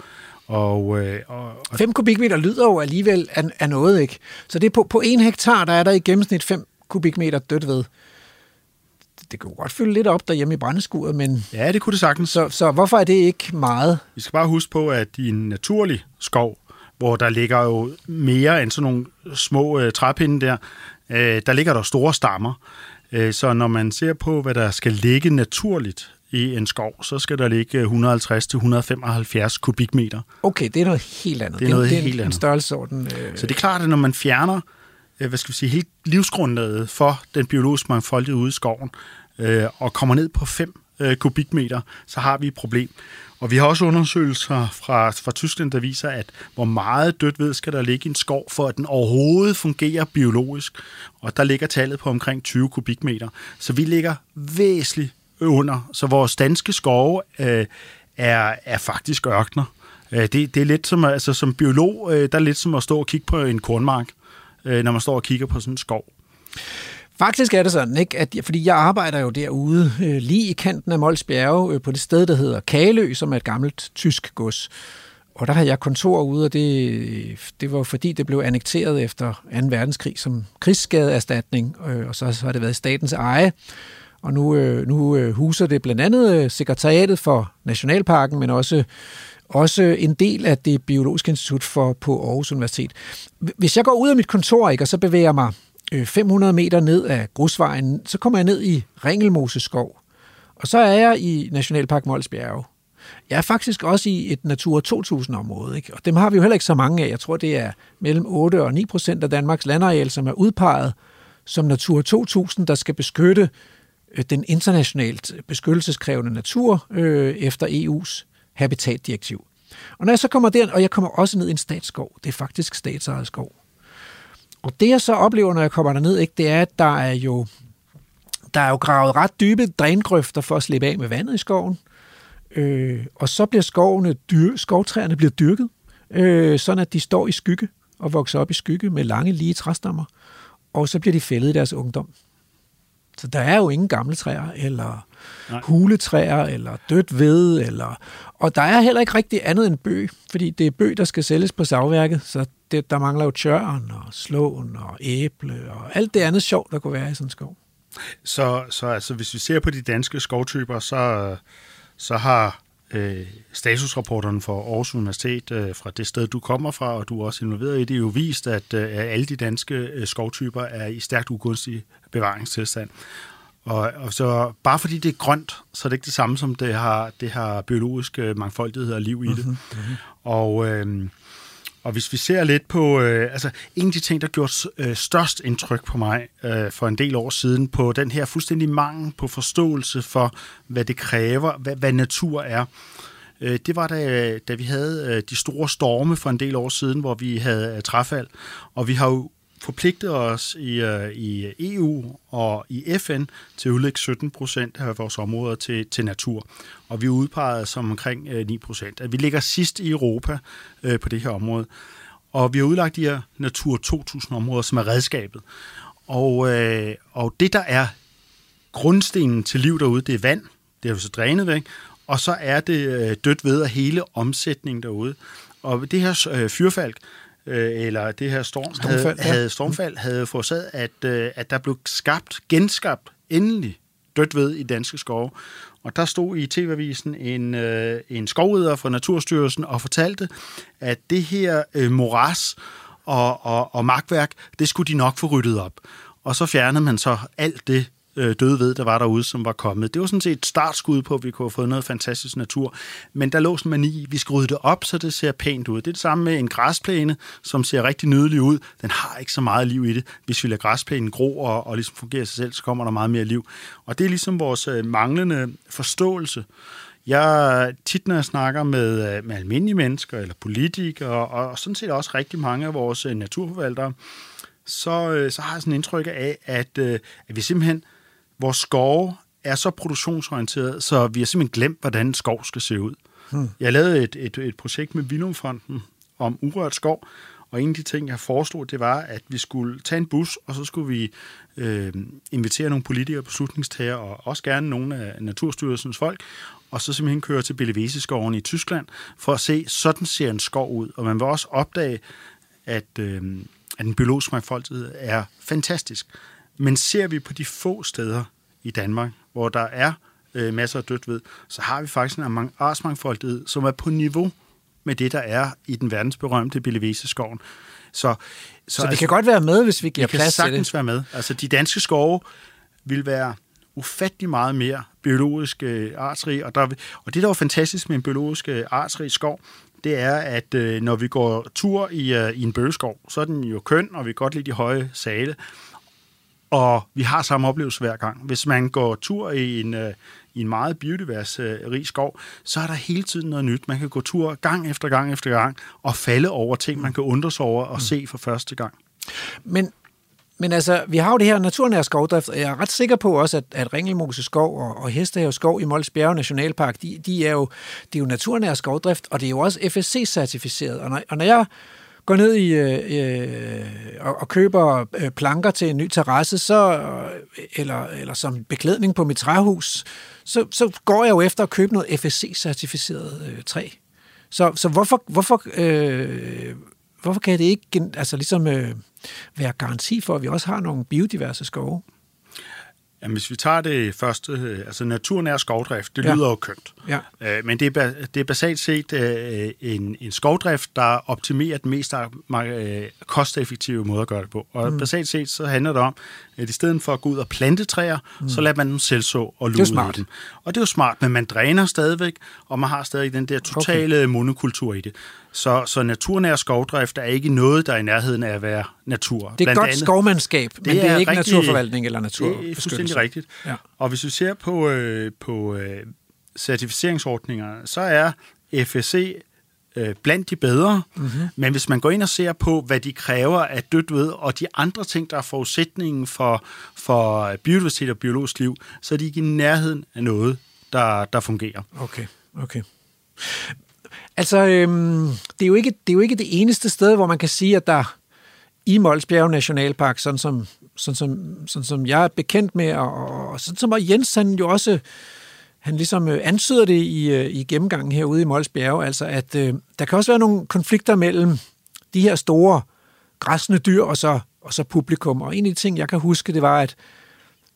Og, øh, og, og 5 kubikmeter lyder jo alligevel af, af noget, ikke? Så det er på, på en hektar, der er der i gennemsnit 5 kubikmeter dødt ved. Det kan jo godt fylde lidt op derhjemme i brændeskuret, men ja, det kunne det sagtens. så, så hvorfor er det ikke meget? Vi skal bare huske på, at i en naturlig skov, hvor der ligger jo mere end sådan nogle små øh, træpinde der, øh, der ligger der store stammer. Øh, så når man ser på, hvad der skal ligge naturligt i en skov, så skal der ligge 150-175 kubikmeter. Okay, det er noget helt andet. Det er noget det er helt en, en andet. størrelsesorden. Øh, Så det er klart, at når man fjerner øh, Øh, hvad skal vi sige, hele livsgrundlaget for den biologiske mangfoldighed ude i skoven, øh, og kommer ned på 5 øh, kubikmeter, så har vi et problem. Og vi har også undersøgelser fra, fra Tyskland, der viser, at hvor meget dødt ved skal der ligge i en skov, for at den overhovedet fungerer biologisk. Og der ligger tallet på omkring 20 kubikmeter. Så vi ligger væsentligt under. Så vores danske skove øh, er, er faktisk ørkner. Øh, det, det er lidt som, altså, som biolog, øh, der er lidt som at stå og kigge på en kornmark, øh, Øh, når man står og kigger på sådan en skov. Faktisk er det sådan, ikke? At, fordi jeg arbejder jo derude, øh, lige i kanten af Mols Bjerge, øh, på det sted, der hedder Kalø, som er et gammelt tysk gods. Og der har jeg kontor ude, og det, det var fordi, det blev annekteret efter 2. verdenskrig som krigsskadeerstatning, øh, og så, så har det været statens eje. Og nu, øh, nu øh, huser det blandt andet øh, sekretariatet for Nationalparken, men også, også en del af det biologiske institut for, på Aarhus Universitet. Hvis jeg går ud af mit kontor, ikke, og så bevæger mig øh, 500 meter ned af grusvejen, så kommer jeg ned i Ringelmoseskov. Og så er jeg i Nationalpark Molsbjerge. Jeg er faktisk også i et Natura 2000-område, ikke? og dem har vi jo heller ikke så mange af. Jeg tror, det er mellem 8 og 9 procent af Danmarks landareal, som er udpeget som Natura 2000, der skal beskytte øh, den internationalt beskyttelseskrævende natur øh, efter EU's habitatdirektiv. Og når jeg så kommer der, og jeg kommer også ned i en statsskov, det er faktisk statsejet skov. Og det jeg så oplever, når jeg kommer derned, ikke, det er, at der er jo der er jo gravet ret dybe drængrøfter for at slippe af med vandet i skoven. Øh, og så bliver skovene dyr, skovtræerne bliver dyrket, øh, sådan at de står i skygge og vokser op i skygge med lange, lige træstammer. Og så bliver de fældet i deres ungdom. Så der er jo ingen gamle træer, eller Nej. huletræer, eller dødt ved, eller... Og der er heller ikke rigtig andet end bøg, fordi det er bøg, der skal sælges på savværket, så det, der mangler jo tjørn, og slåen, og æble, og alt det andet sjov, der kunne være i sådan en skov. Så, så altså, hvis vi ser på de danske skovtyper, så, så har øh, statusrapporterne for Aarhus Universitet øh, fra det sted, du kommer fra, og du er også involveret i det, jo vist, at øh, alle de danske øh, skovtyper er i stærkt ugunstig bevaringstilstand. Og, og så bare fordi det er grønt, så er det ikke det samme som det har, det har biologisk mangfoldighed og liv i det. Mm-hmm. Og øh, og hvis vi ser lidt på, øh, altså en af de ting, der gjorde øh, størst indtryk på mig øh, for en del år siden, på den her fuldstændig mangel på forståelse for, hvad det kræver, hvad, hvad natur er, øh, det var da, da vi havde øh, de store storme for en del år siden, hvor vi havde øh, træfald. Og vi har jo forpligtet os i, uh, i EU og i FN til at udlægge 17 procent af vores områder til, til natur. Og vi er udpeget som omkring øh, uh, 9 procent. Vi ligger sidst i Europa uh, på det her område. Og vi har udlagt de her Natur 2000-områder, som er redskabet. Og, uh, og det, der er grundstenen til liv derude, det er vand. Det er jo så drænet væk. Og så er det uh, dødt ved af hele omsætningen derude. Og det her uh, fyrfalk, øh, eller det her storm stormfald, havde, ja. havde, stormfald havde forårsaget, at, øh, at der blev skabt, genskabt, endelig dødt ved i danske skove. Og der stod i TV-avisen en, øh, en skovrider fra Naturstyrelsen og fortalte, at det her øh, moras og, og, og magtværk, det skulle de nok få ryddet op. Og så fjernede man så alt det øh, døde ved, der var derude, som var kommet. Det var sådan set et startskud på, at vi kunne have fået noget fantastisk natur. Men der lå sådan mani i, vi skruede det op, så det ser pænt ud. Det er det samme med en græsplæne, som ser rigtig nydelig ud. Den har ikke så meget liv i det. Hvis vi lader græsplænen gro og, og ligesom fungere sig selv, så kommer der meget mere liv. Og det er ligesom vores øh, manglende forståelse. Jeg tit, når jeg snakker med, øh, med almindelige mennesker eller politikere, og, og sådan set også rigtig mange af vores øh, naturforvaltere, så, øh, så har jeg sådan en indtryk af, at, at vi simpelthen vores skove er så produktionsorienteret, så vi har simpelthen glemt, hvordan skov skal se ud. Hmm. Jeg lavede et, et, et projekt med Vilumfonden om urørt skov, og en af de ting, jeg foreslog, det var, at vi skulle tage en bus, og så skulle vi øh, invitere nogle politikere, beslutningstager, og også gerne nogle af Naturstyrelsens folk, og så simpelthen køre til Bellevese-skoven i Tyskland, for at se, sådan ser en skov ud. Og man vil også opdage, at, øh, at den biologiske mangfoldighed er fantastisk. Men ser vi på de få steder i Danmark, hvor der er øh, masser af dødt ved, så har vi faktisk en artsmangfoldighed, som er på niveau med det, der er i den verdensberømte Bellevese-skoven. Så, så, så det altså, kan godt være med, hvis vi giver plads til det? kan sagtens være med. Altså, de danske skove vil være ufattelig meget mere biologisk øh, artsrig, og, der, og det, der er fantastisk med en biologisk øh, artsrig skov, det er, at øh, når vi går tur i, øh, i en bøgeskov, så er den jo køn, og vi kan godt lide de høje sale og vi har samme oplevelse hver gang. Hvis man går tur i en, øh, i en meget biodivers øh, rig skov, så er der hele tiden noget nyt. Man kan gå tur gang efter gang efter gang og falde over ting, man kan undre sig over og mm. se for første gang. Men men altså, vi har jo det her naturnære skovdrift, og jeg er ret sikker på også, at, at Ringelmose Skov og, og Hestehave Skov i Mols Bjerge Nationalpark, de, de er jo, det er jo naturnær skovdrift, og det er jo også FSC-certificeret. Og når, og når jeg går ned i øh, øh, og, og køber øh, planker til en ny terrasse, så, eller, eller som beklædning på mit træhus, så, så går jeg jo efter at købe noget FSC-certificeret øh, træ. Så, så hvorfor, hvorfor, øh, hvorfor kan det ikke altså ligesom, øh, være garanti for, at vi også har nogle biodiverse skove? Jamen, hvis vi tager det første, øh, altså naturnær skovdrift, det ja. lyder jo kønt. Ja. Øh, men det er, det er basalt set øh, en, en skovdrift, der optimerer den mest kosteffektive måde at gøre det på. Og mm. basalt set så handler det om, at i stedet for at gå ud og plante træer, mm. så lader man dem selv så og luge dem. Og det er jo smart, men man dræner stadigvæk, og man har stadig den der totale okay. monokultur i det. Så, så naturnær skovdrift er ikke noget, der er i nærheden af at være natur. Det er Blandt godt andet, skovmandskab, men det er, er ikke rigtig, naturforvaltning eller natur. Det er fuldstændig rigtigt. Ja. Og hvis vi ser på, øh, på øh, certificeringsordninger, så er FSC øh, blandt de bedre. Mm-hmm. Men hvis man går ind og ser på, hvad de kræver af dødt ved, og de andre ting, der er forudsætningen for, for biodiversitet og biologisk liv, så er de ikke i nærheden af noget, der, der fungerer. Okay, okay. Altså, øhm, det, er jo ikke, det er jo ikke det eneste sted, hvor man kan sige, at der i Molsbjerg Nationalpark, sådan som, sådan som, sådan som jeg er bekendt med, og, og sådan som Jens han jo også han ligesom øh, antyder det i, øh, i gennemgangen herude i Mols Bjerge, altså at øh, der kan også være nogle konflikter mellem de her store græsne dyr og så, og så publikum. Og en af de ting, jeg kan huske, det var, at,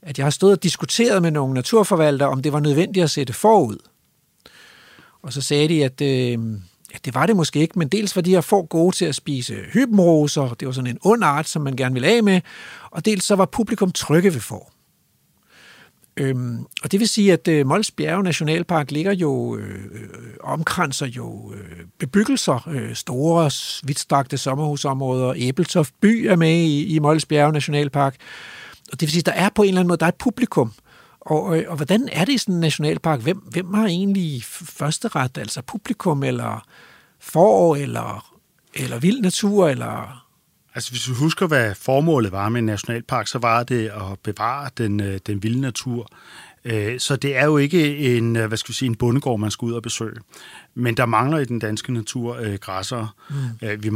at jeg har stået og diskuteret med nogle naturforvaltere, om det var nødvendigt at sætte forud. Og så sagde de, at øh, ja, det var det måske ikke, men dels var de her får gode til at spise hybenroser, det var sådan en ond art, som man gerne ville af med, og dels så var publikum trygge ved får. Øhm, og det vil sige, at øh, Mols Bjerge Nationalpark ligger jo, øh, øh, omkranser jo øh, bebyggelser, øh, store, vidtstrakte sommerhusområder. Æbeltoft by er med i, i Mols Bjerge Nationalpark. Og det vil sige, at der er på en eller anden måde, der er et publikum. Og, og, og hvordan er det i sådan en nationalpark? Hvem, hvem har egentlig første ret? Altså publikum, eller forår, eller, eller vild natur, eller Altså hvis du husker, hvad formålet var med en nationalpark, så var det at bevare den, øh, den vilde natur. Øh, så det er jo ikke en, øh, hvad skal vi sige, en bondegård, man skal ud og besøge. Men der mangler i den danske natur øh, græsser. Mm. Vi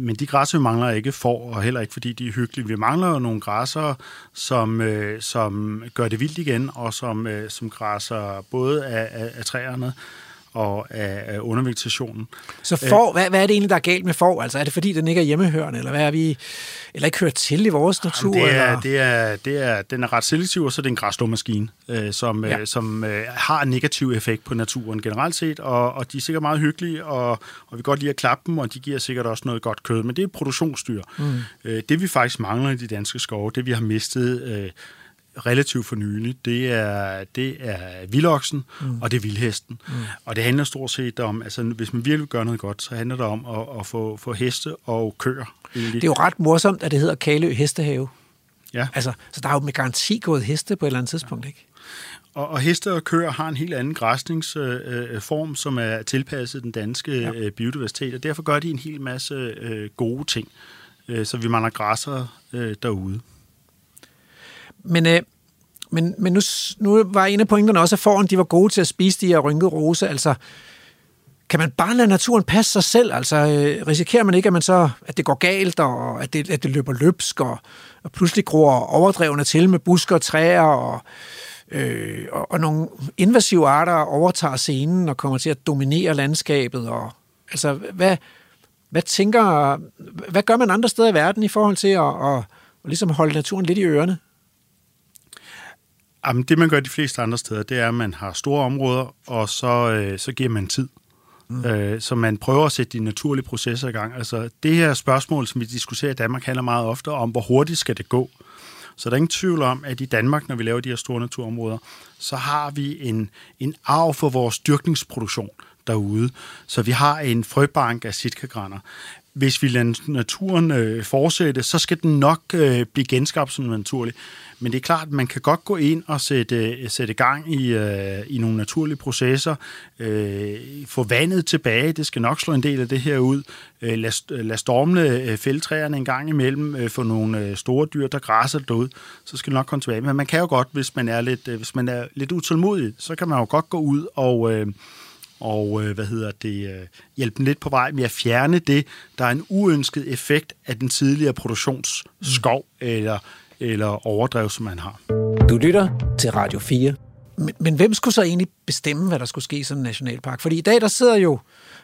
men de græsser, vi mangler ikke for, og heller ikke fordi de er hyggelige. Vi mangler jo nogle græsser, som, øh, som gør det vildt igen, og som, øh, som græsser både af, af, af træerne, og af, undervegetationen. Så for, hvad, hvad er det egentlig, der er galt med for? Altså er det fordi, den ikke er hjemmehørende, eller hvad er vi, eller ikke hører til i vores natur? Jamen, det, er, eller? det, er, det er, den er ret selektiv, og så er det en græsslåmaskine, øh, som, ja. øh, som øh, har en negativ effekt på naturen generelt set, og, og de er sikkert meget hyggelige, og, og vi godt lide at klappe dem, og de giver sikkert også noget godt kød, men det er produktionsdyr. Mm. Øh, det vi faktisk mangler i de danske skove, det vi har mistet... Øh, relativt for nylig, det er, det er vildoksen, mm. og det er vildhesten. Mm. Og det handler stort set om, altså hvis man virkelig gør noget godt, så handler det om at, at få, få heste og køer. Egentlig. Det er jo ret morsomt, at det hedder Kalø Hestehave. Ja. Altså, så der er jo med garanti gået heste på et eller andet tidspunkt, ja. ikke? Og, og heste og køer har en helt anden græsningsform, øh, som er tilpasset den danske ja. øh, biodiversitet, og derfor gør de en hel masse øh, gode ting, øh, så vi mangler græsser øh, derude. Men, øh, men, men nu, nu var en af pointerne også, at foran de var gode til at spise de her rynkede rose. Altså, kan man bare lade naturen passe sig selv? Altså, øh, risikerer man ikke, at, man så, at det går galt, og at det, at det løber løbsk, og, og pludselig gror overdrevne til med busker og træer, og, øh, og, og nogle invasive arter overtager scenen og kommer til at dominere landskabet? Og, altså, hvad, hvad tænker, hvad gør man andre steder i verden i forhold til at, at, at ligesom holde naturen lidt i ørerne? Jamen, det man gør de fleste andre steder, det er, at man har store områder, og så, øh, så giver man tid. Mm. Øh, så man prøver at sætte de naturlige processer i gang. Altså, det her spørgsmål, som vi diskuterer i Danmark, handler meget ofte om, hvor hurtigt skal det gå. Så der er ingen tvivl om, at i Danmark, når vi laver de her store naturområder, så har vi en, en arv for vores dyrkningsproduktion derude. Så vi har en frøbank af sitkagrænder hvis vi lader naturen øh, fortsætte, så skal den nok øh, blive genskabt som naturlig. Men det er klart, at man kan godt gå ind og sætte, øh, sætte gang i, øh, i nogle naturlige processer, øh, få vandet tilbage, det skal nok slå en del af det her ud, øh, lad, lad stormene øh, fældtræerne en gang imellem, øh, få nogle øh, store dyr, der græsser derude, så skal det nok komme tilbage. Men man kan jo godt, hvis man er lidt, øh, hvis man er lidt utålmodig, så kan man jo godt gå ud og... Øh, og øh, hvad hedder det, øh, hjælpe dem lidt på vej med at fjerne det, der er en uønsket effekt af den tidligere produktionsskov mm. eller, eller overdrev, som man har. Du lytter til Radio 4. Men, men hvem skulle så egentlig bestemme, hvad der skulle ske i sådan en nationalpark? Fordi i dag, der sidder jo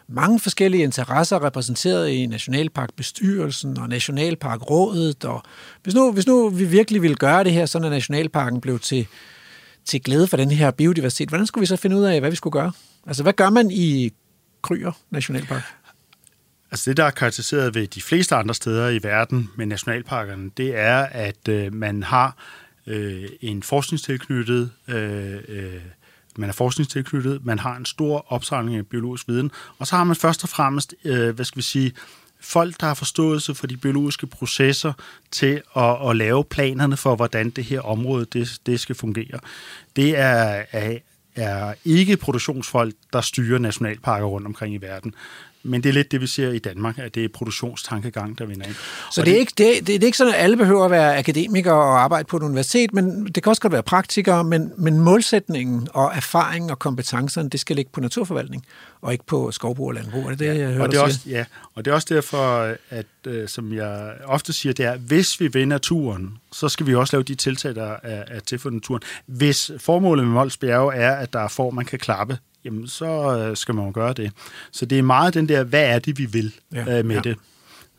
mange forskellige interesser repræsenteret i Nationalparkbestyrelsen og Nationalparkrådet. Og hvis, nu, hvis nu vi virkelig ville gøre det her, så at Nationalparken blev til, til glæde for den her biodiversitet, hvordan skulle vi så finde ud af, hvad vi skulle gøre? Altså, hvad gør man i Kryer Nationalpark? Altså det, der er karakteriseret ved de fleste andre steder i verden med nationalparkerne, det er, at øh, man har øh, en forskningstilknyttet øh, øh, man er forskningstilknyttet, man har en stor opsamling af biologisk viden, og så har man først og fremmest, øh, hvad skal vi sige, folk, der har forståelse for de biologiske processer til at, at lave planerne for, hvordan det her område det, det skal fungere. Det er, er, er ikke produktionsfolk, der styrer nationalparker rundt omkring i verden. Men det er lidt det, vi ser i Danmark, at det er produktionstankegang, der vinder ind. Så det er, ikke, det, det, det er ikke sådan, at alle behøver at være akademikere og arbejde på et universitet, men det kan også godt være praktikere, men, men målsætningen og erfaringen og kompetencerne, det skal ligge på naturforvaltning, og ikke på skovbrug og landbrug. Er det det, jeg hører og det er også, Ja, og det er også derfor, at øh, som jeg ofte siger, det er, hvis vi vil naturen, så skal vi også lave de tiltag, der er, er til for naturen. Hvis formålet med Mols Bjerge er, at der er for, man kan klappe, jamen så øh, skal man jo gøre det. Så det er meget den der, hvad er det, vi vil ja, øh, med ja. det,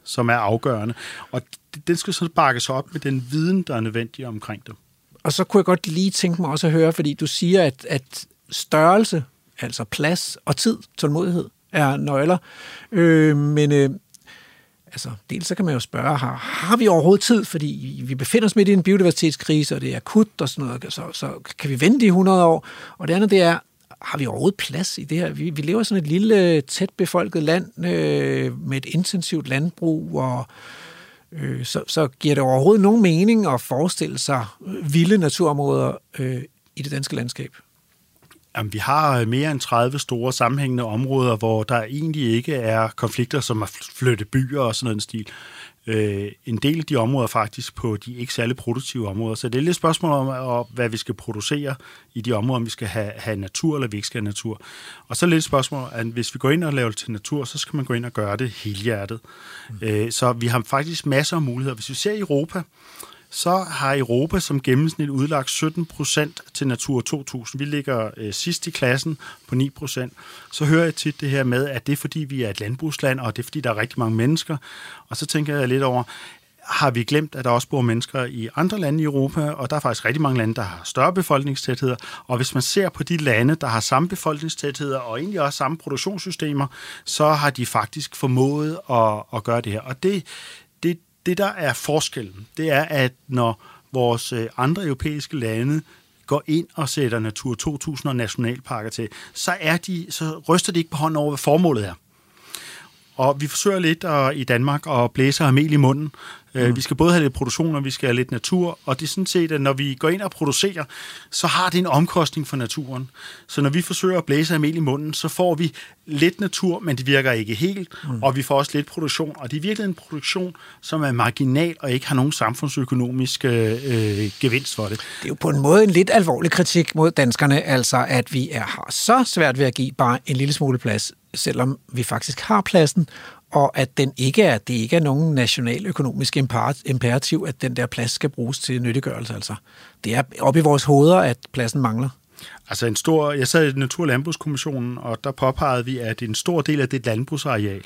som er afgørende. Og den skal så bakkes op med den viden, der er nødvendig omkring det. Og så kunne jeg godt lige tænke mig også at høre, fordi du siger, at, at størrelse, altså plads og tid, tålmodighed, er nøgler. Øh, men øh, altså, dels så kan man jo spørge, har, har vi overhovedet tid? Fordi vi befinder os midt i en biodiversitetskrise, og det er akut og sådan noget, så, så kan vi vente i 100 år? Og det andet, det er, har vi overhovedet plads i det her? Vi, vi lever i sådan et lille, tæt befolket land øh, med et intensivt landbrug, og øh, så, så giver det overhovedet nogen mening at forestille sig vilde naturområder øh, i det danske landskab? Jamen, vi har øh, mere end 30 store sammenhængende områder, hvor der egentlig ikke er konflikter, som at flytte byer og sådan en stil øh, en del af de områder faktisk på de ikke særlig produktive områder. Så det er lidt spørgsmål om, hvad vi skal producere i de områder, om vi skal have, have natur eller vi ikke skal have natur. Og så er lidt spørgsmål, at hvis vi går ind og laver det til natur, så skal man gå ind og gøre det helhjertet. Mm. Øh, så vi har faktisk masser af muligheder. Hvis vi ser i Europa, så har Europa som gennemsnit udlagt 17 procent til Natur 2000. Vi ligger øh, sidst i klassen på 9 procent. Så hører jeg tit det her med, at det er fordi, vi er et landbrugsland, og det er fordi, der er rigtig mange mennesker. Og så tænker jeg lidt over, har vi glemt, at der også bor mennesker i andre lande i Europa, og der er faktisk rigtig mange lande, der har større befolkningstætheder. Og hvis man ser på de lande, der har samme befolkningstætheder og egentlig også samme produktionssystemer, så har de faktisk formået at, at gøre det her. Og det, det, der er forskellen, det er, at når vores øh, andre europæiske lande går ind og sætter Natur 2000 og nationalparker til, så, er de, så ryster de ikke på hånden over, hvad formålet er. Og vi forsøger lidt at, i Danmark at blæse ham i munden. Øh, mm. Vi skal både have lidt produktion, og vi skal have lidt natur. Og det er sådan set, at når vi går ind og producerer, så har det en omkostning for naturen. Så når vi forsøger at blæse mel i munden, så får vi lidt natur, men det virker ikke helt. Mm. Og vi får også lidt produktion. Og det er virkelig en produktion, som er marginal og ikke har nogen samfundsøkonomisk øh, gevinst for det. Det er jo på en måde en lidt alvorlig kritik mod danskerne, altså at vi er, har så svært ved at give bare en lille smule plads selvom vi faktisk har pladsen, og at den ikke er, det ikke er nogen nationaløkonomisk imperativ, at den der plads skal bruges til nyttiggørelse. Altså. Det er op i vores hoveder, at pladsen mangler. Altså en stor, jeg sad i Natur- og Landbrugskommissionen, og der påpegede vi, at en stor del af det landbrugsareal,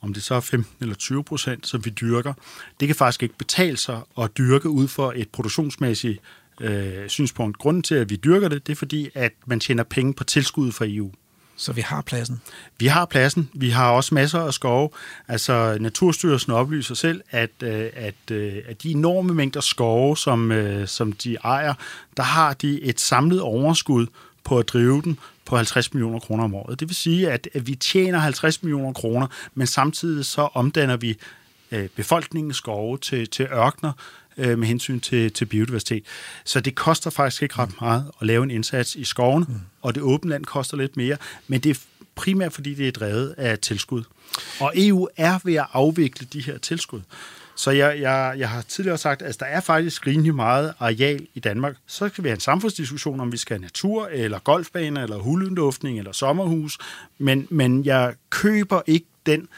om det så er 15 eller 20 procent, som vi dyrker, det kan faktisk ikke betale sig at dyrke ud for et produktionsmæssigt øh, synspunkt. Grunden til, at vi dyrker det, det er fordi, at man tjener penge på tilskud fra EU. Så vi har pladsen? Vi har pladsen. Vi har også masser af skove. Altså, Naturstyrelsen oplyser selv, at, øh, at, øh, at de enorme mængder skove, som, øh, som de ejer, der har de et samlet overskud på at drive den på 50 millioner kroner om året. Det vil sige, at, at vi tjener 50 millioner kroner, men samtidig så omdanner vi befolkningens skove til, til ørkner, øh, med hensyn til, til biodiversitet. Så det koster faktisk ikke ret meget at lave en indsats i skoven, mm. og det åbne land koster lidt mere, men det er primært fordi, det er drevet af tilskud. Og EU er ved at afvikle de her tilskud. Så jeg, jeg, jeg har tidligere sagt, at der er faktisk rimelig meget areal i Danmark. Så skal vi have en samfundsdiskussion, om vi skal have natur, eller golfbaner, eller hulunduftning, eller sommerhus. Men, men jeg køber ikke den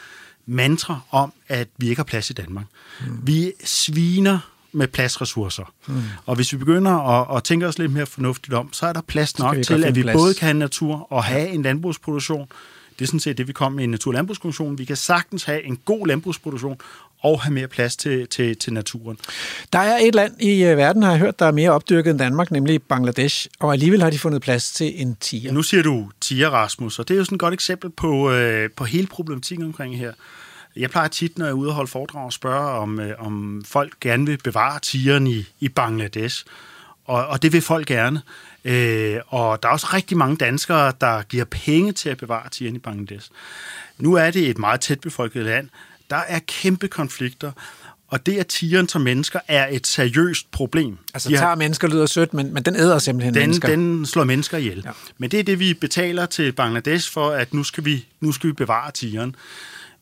mantra om, at vi ikke har plads i Danmark. Mm. Vi sviner med pladsressourcer. Mm. Og hvis vi begynder at, at tænke os lidt mere fornuftigt om, så er der plads nok til, at vi plads. både kan have natur og have en landbrugsproduktion. Det er sådan set det, vi kom med i Natur- Vi kan sagtens have en god landbrugsproduktion og have mere plads til, til, til naturen. Der er et land i øh, verden, har jeg hørt, der er mere opdyrket end Danmark, nemlig Bangladesh, og alligevel har de fundet plads til en tiger. Nu siger du tiger, Rasmus, og det er jo sådan et godt eksempel på, øh, på hele problematikken omkring her. Jeg plejer tit, når jeg er ude og holde foredrag, at spørge, om, øh, om folk gerne vil bevare tigeren i, i Bangladesh. Og, og det vil folk gerne. Øh, og der er også rigtig mange danskere, der giver penge til at bevare tigeren i Bangladesh. Nu er det et meget tæt befolket land. Der er kæmpe konflikter. Og det, at tigeren som mennesker, er et seriøst problem. Altså, tager mennesker lyder sødt, men, men den æder simpelthen den, mennesker. Den slår mennesker ihjel. Ja. Men det er det, vi betaler til Bangladesh for, at nu skal vi, nu skal vi bevare tigeren.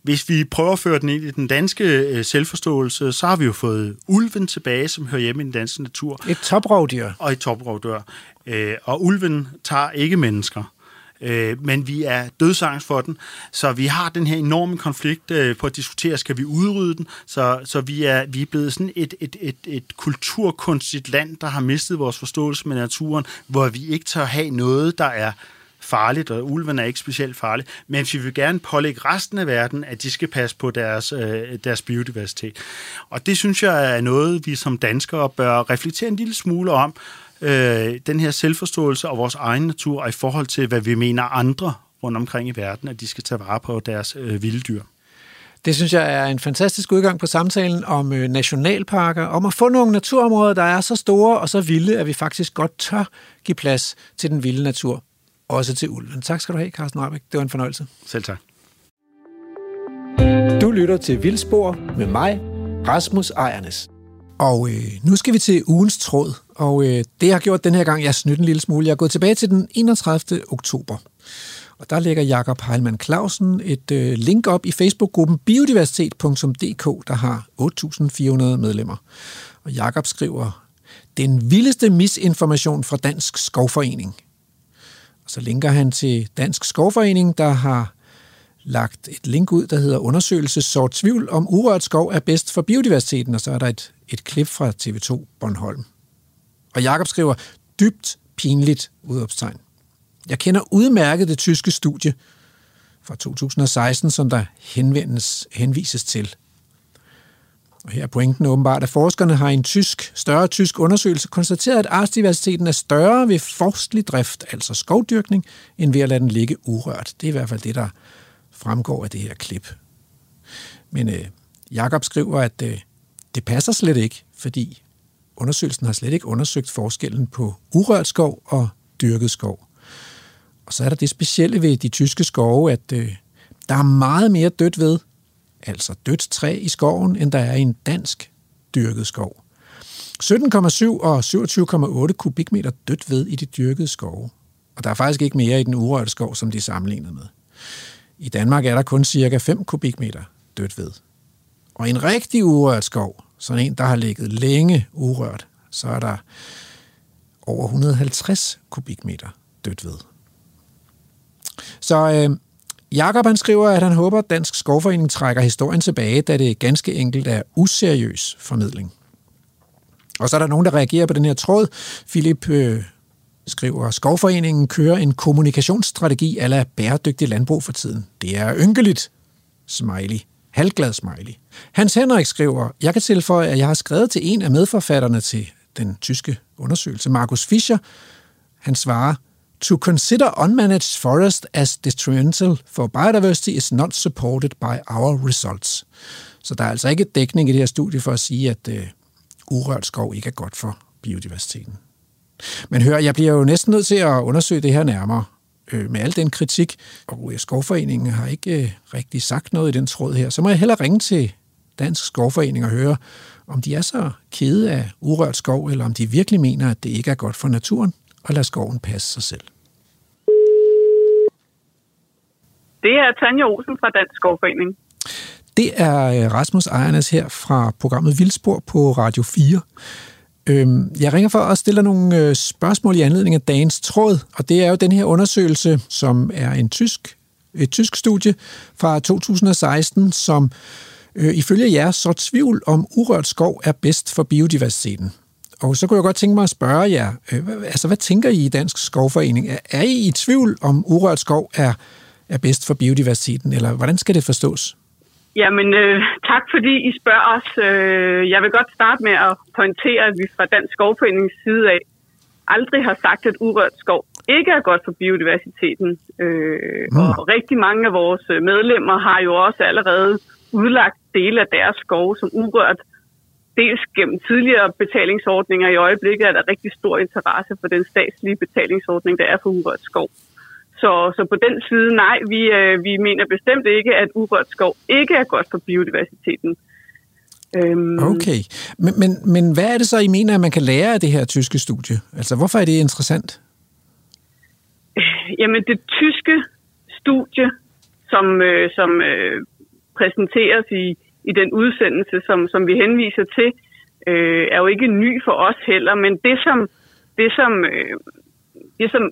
Hvis vi prøver at føre den ind i den danske øh, selvforståelse, så har vi jo fået ulven tilbage, som hører hjemme i den danske natur. Et toprovdyr. Og et toprovdyr. Øh, og ulven tager ikke mennesker. Øh, men vi er dødsangst for den, så vi har den her enorme konflikt øh, på at diskutere, skal vi udrydde den, så, så vi, er, vi er blevet sådan et, et, et, et kulturkunstigt land, der har mistet vores forståelse med naturen, hvor vi ikke tør have noget, der er farligt, og ulven er ikke specielt farlig, men vi vil gerne pålægge resten af verden, at de skal passe på deres, øh, deres biodiversitet. Og det synes jeg er noget, vi som danskere bør reflektere en lille smule om, øh, den her selvforståelse og vores egen natur, og i forhold til, hvad vi mener andre rundt omkring i verden, at de skal tage vare på deres øh, vilde dyr. Det synes jeg er en fantastisk udgang på samtalen om øh, nationalparker, om at få nogle naturområder, der er så store og så vilde, at vi faktisk godt tør give plads til den vilde natur også til ulven. Tak skal du have, Carsten Rabeck. Det var en fornøjelse. Selv tak. Du lytter til Vildspor med mig, Rasmus Ejernes. Og øh, nu skal vi til ugens tråd, og øh, det jeg har gjort den her gang, jeg snydt en lille smule. Jeg er gået tilbage til den 31. oktober. Og der lægger Jakob Heilmann Clausen et øh, link op i Facebook-gruppen biodiversitet.dk, der har 8.400 medlemmer. Og Jakob skriver, den vildeste misinformation fra Dansk Skovforening – og så linker han til Dansk Skovforening, der har lagt et link ud, der hedder Undersøgelse sort tvivl om urørt skov er bedst for biodiversiteten, og så er der et, et klip fra TV2 Bornholm. Og Jakob skriver, dybt pinligt udopstegn. Jeg kender udmærket det tyske studie fra 2016, som der henvendes, henvises til. Og her er pointen åbenbart, at forskerne har i en tysk, større tysk undersøgelse konstateret, at artsdiversiteten er større ved forstlig drift, altså skovdyrkning, end ved at lade den ligge urørt. Det er i hvert fald det, der fremgår af det her klip. Men øh, Jakob skriver, at øh, det passer slet ikke, fordi undersøgelsen har slet ikke undersøgt forskellen på urørt skov og dyrket skov. Og så er der det specielle ved de tyske skove, at øh, der er meget mere dødt ved, altså dødt træ i skoven, end der er i en dansk dyrket skov. 17,7 og 27,8 kubikmeter dødt ved i de dyrkede skove. Og der er faktisk ikke mere i den urørte skov, som de sammenlignet med. I Danmark er der kun cirka 5 kubikmeter dødt ved. Og i en rigtig urørt skov, sådan en, der har ligget længe urørt, så er der over 150 kubikmeter dødt ved. Så øh, Jakob han skriver, at han håber, at Dansk Skovforening trækker historien tilbage, da det ganske enkelt er useriøs formidling. Og så er der nogen, der reagerer på den her tråd. Philip øh, skriver, Skovforeningen kører en kommunikationsstrategi ala bæredygtig landbrug for tiden. Det er ynkeligt. Smiley. Halvglad smiley. Hans Henrik skriver, jeg kan tilføje, at jeg har skrevet til en af medforfatterne til den tyske undersøgelse, Markus Fischer. Han svarer, To consider unmanaged forest as detrimental for biodiversity is not supported by our results. Så der er altså ikke dækning i det her studie for at sige, at øh, urørt skov ikke er godt for biodiversiteten. Men hør, jeg bliver jo næsten nødt til at undersøge det her nærmere. Øh, med al den kritik, og øh, Skovforeningen har ikke øh, rigtig sagt noget i den tråd her, så må jeg hellere ringe til Dansk Skovforening og høre, om de er så kede af urørt skov, eller om de virkelig mener, at det ikke er godt for naturen og lade skoven passe sig selv. Det er Tanja Olsen fra Dansk Skovforening. Det er øh, Rasmus Ejernes her fra programmet Vildspor på Radio 4. Øhm, jeg ringer for at stille nogle øh, spørgsmål i anledning af dagens tråd, og det er jo den her undersøgelse, som er en tysk, et tysk studie fra 2016, som Øh, ifølge jer så tvivl om urørt skov er bedst for biodiversiteten. Og så kunne jeg godt tænke mig at spørge jer, øh, altså hvad tænker I i Dansk Skovforening? Er, er I i tvivl om urørt skov er, er bedst for biodiversiteten, eller hvordan skal det forstås? Jamen, øh, tak fordi I spørger os. Øh, jeg vil godt starte med at pointere, at vi fra Dansk Skovforenings side af aldrig har sagt, at urørt skov ikke er godt for biodiversiteten. Øh, mm. Og rigtig mange af vores medlemmer har jo også allerede udlagt dele af deres skove som urørt. Dels gennem tidligere betalingsordninger. I øjeblikket er der rigtig stor interesse for den statslige betalingsordning, der er for urørt skov. Så, så på den side, nej, vi, øh, vi mener bestemt ikke, at urørt skov ikke er godt for biodiversiteten. Øhm. Okay, men, men, men hvad er det så, I mener, at man kan lære af det her tyske studie? Altså, hvorfor er det interessant? Jamen, det tyske studie, som, øh, som øh, præsenteres i, i den udsendelse, som, som vi henviser til, øh, er jo ikke ny for os heller, men det som, det som, øh, det som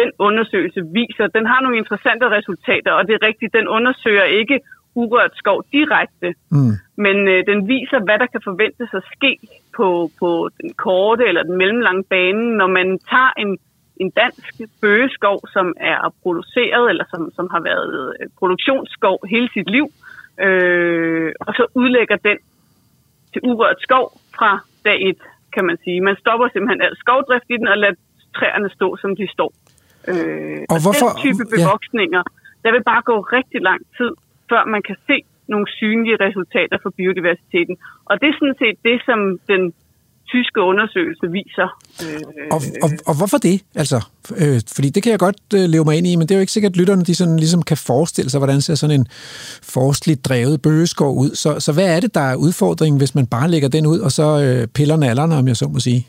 den undersøgelse viser, den har nogle interessante resultater, og det er rigtigt, den undersøger ikke urørt skov direkte, mm. men øh, den viser, hvad der kan forventes at ske på, på den korte eller den mellemlange bane, når man tager en, en dansk bøgeskov, som er produceret, eller som, som har været øh, produktionsskov hele sit liv, øh, og så udlægger den til urørt skov fra dag et, kan man sige. Man stopper simpelthen al skovdrift i den og lader træerne stå, som de står. Øh, og, og hvorfor? Den type bevoksninger, ja. der vil bare gå rigtig lang tid, før man kan se nogle synlige resultater for biodiversiteten. Og det er sådan set det, som den tyske undersøgelse viser. Øh, og, og, og hvorfor det? Altså, øh, fordi det kan jeg godt øh, leve mig ind i, men det er jo ikke sikkert, at lytterne de sådan, ligesom kan forestille sig, hvordan ser sådan en forskligt drevet bøgeskov ud. Så, så hvad er det, der er udfordringen, hvis man bare lægger den ud, og så øh, piller nallerne, om jeg så må sige?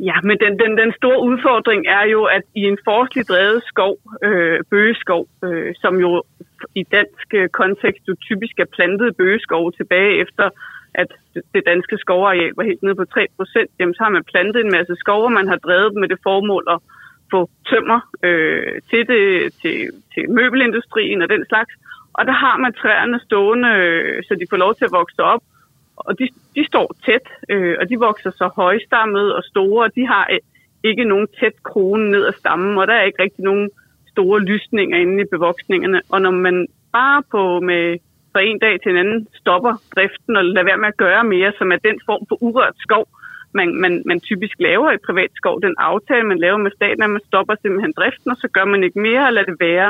Ja, men den, den, den store udfordring er jo, at i en forskelig drevet skov, øh, bøgeskov, øh, som jo i dansk øh, kontekst jo typisk er plantet bøgeskov tilbage efter, at det danske skovareal var helt nede på 3 procent, jamen så har man plantet en masse skov, og man har drevet dem med det formål at få tømmer øh, til, det, til, til møbelindustrien og den slags. Og der har man træerne stående, øh, så de får lov til at vokse op, og de, de står tæt, øh, og de vokser så højstammet og store, og de har øh, ikke nogen tæt krone ned ad stammen, og der er ikke rigtig nogen store lysninger inde i bevoksningerne. Og når man bare på med fra en dag til en anden stopper driften og lader være med at gøre mere, som er den form for urørt skov, man, man, man typisk laver i privat skov, den aftale, man laver med staten, at man stopper simpelthen driften, og så gør man ikke mere og lader det være,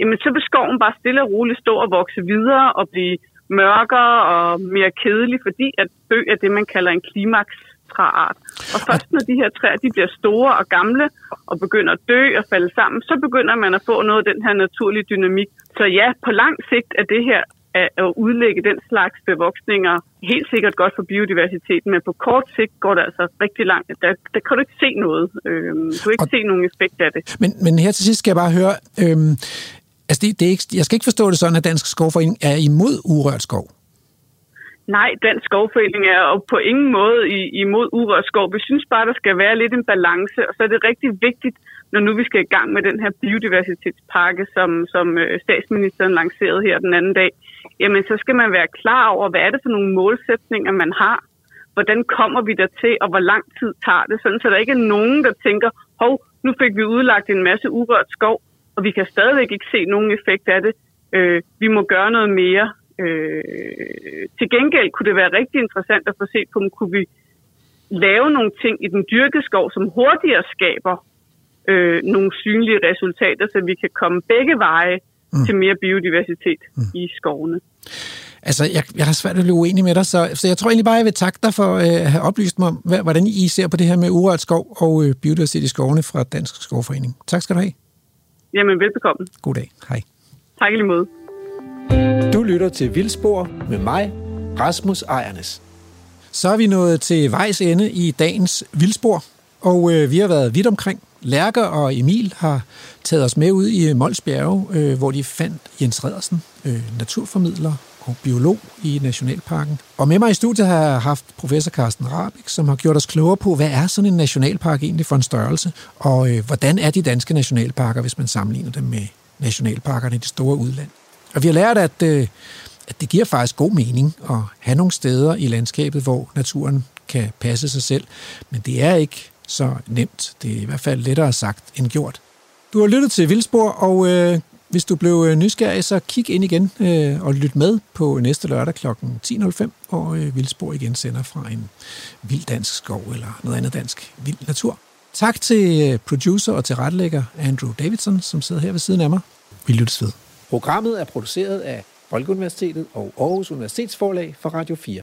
jamen så vil skoven bare stille og roligt stå og vokse videre og blive mørkere og mere kedelig, fordi at dø er det, man kalder en klimaks træart. Og først når de her træer de bliver store og gamle og begynder at dø og falde sammen, så begynder man at få noget af den her naturlige dynamik. Så ja, på lang sigt er det her at udlægge den slags bevoksninger helt sikkert godt for biodiversiteten, men på kort sigt går det altså rigtig langt. Der, der kan du ikke se noget. Øhm, du kan ikke og, se nogen effekt af det. Men, men her til sidst skal jeg bare høre, øhm, Altså, det, det er ikke, jeg skal ikke forstå det sådan, at Dansk Skovforening er imod urørt skov. Nej, Dansk Skovforening er jo på ingen måde imod urørt skov. Vi synes bare, der skal være lidt en balance, og så er det rigtig vigtigt, når nu vi skal i gang med den her biodiversitetspakke, som, som øh, statsministeren lancerede her den anden dag, jamen så skal man være klar over, hvad er det for nogle målsætninger, man har. Hvordan kommer vi der til, og hvor lang tid tager det, sådan så der ikke er nogen, der tænker, hov, nu fik vi udlagt en masse urørt skov, og vi kan stadigvæk ikke se nogen effekt af det. Øh, vi må gøre noget mere. Øh, til gengæld kunne det være rigtig interessant at få set på, om kunne vi lave nogle ting i den dyrkeskov, som hurtigere skaber øh, nogle synlige resultater, så vi kan komme begge veje mm. til mere biodiversitet mm. i skovene. Altså, jeg, jeg har svært at blive uenig med dig, så, så jeg tror egentlig bare, jeg vil takke dig for øh, at have oplyst mig om, hvordan I ser på det her med urørt skov og øh, biodiversitet i skovene fra Dansk Skovforening. Tak skal du have. Jamen, velbekomme. God dag. Hej. Tak i lige måde. Du lytter til Vildspor med mig, Rasmus Ejernes. Så er vi nået til vejs ende i dagens Vildspor, og øh, vi har været vidt omkring. Lærker og Emil har taget os med ud i Molsbjerge, øh, hvor de fandt Jens Redersen, øh, naturformidler og biolog i Nationalparken. Og med mig i studiet har jeg haft professor Carsten Rabik, som har gjort os klogere på, hvad er sådan en nationalpark egentlig for en størrelse, og øh, hvordan er de danske nationalparker, hvis man sammenligner dem med nationalparkerne i det store udland. Og vi har lært, at, øh, at det giver faktisk god mening at have nogle steder i landskabet, hvor naturen kan passe sig selv. Men det er ikke så nemt. Det er i hvert fald lettere sagt end gjort. Du har lyttet til Vildspor, og øh, hvis du blev øh, nysgerrig, så kig ind igen øh, og lyt med på næste lørdag kl. 10.05, hvor øh, Vildspor igen sender fra en vild dansk skov eller noget andet dansk vild natur. Tak til øh, producer og tilrettelægger Andrew Davidson, som sidder her ved siden af mig. Vi lyttes ved. Programmet er produceret af Folkeuniversitetet og Aarhus Universitetsforlag for Radio 4.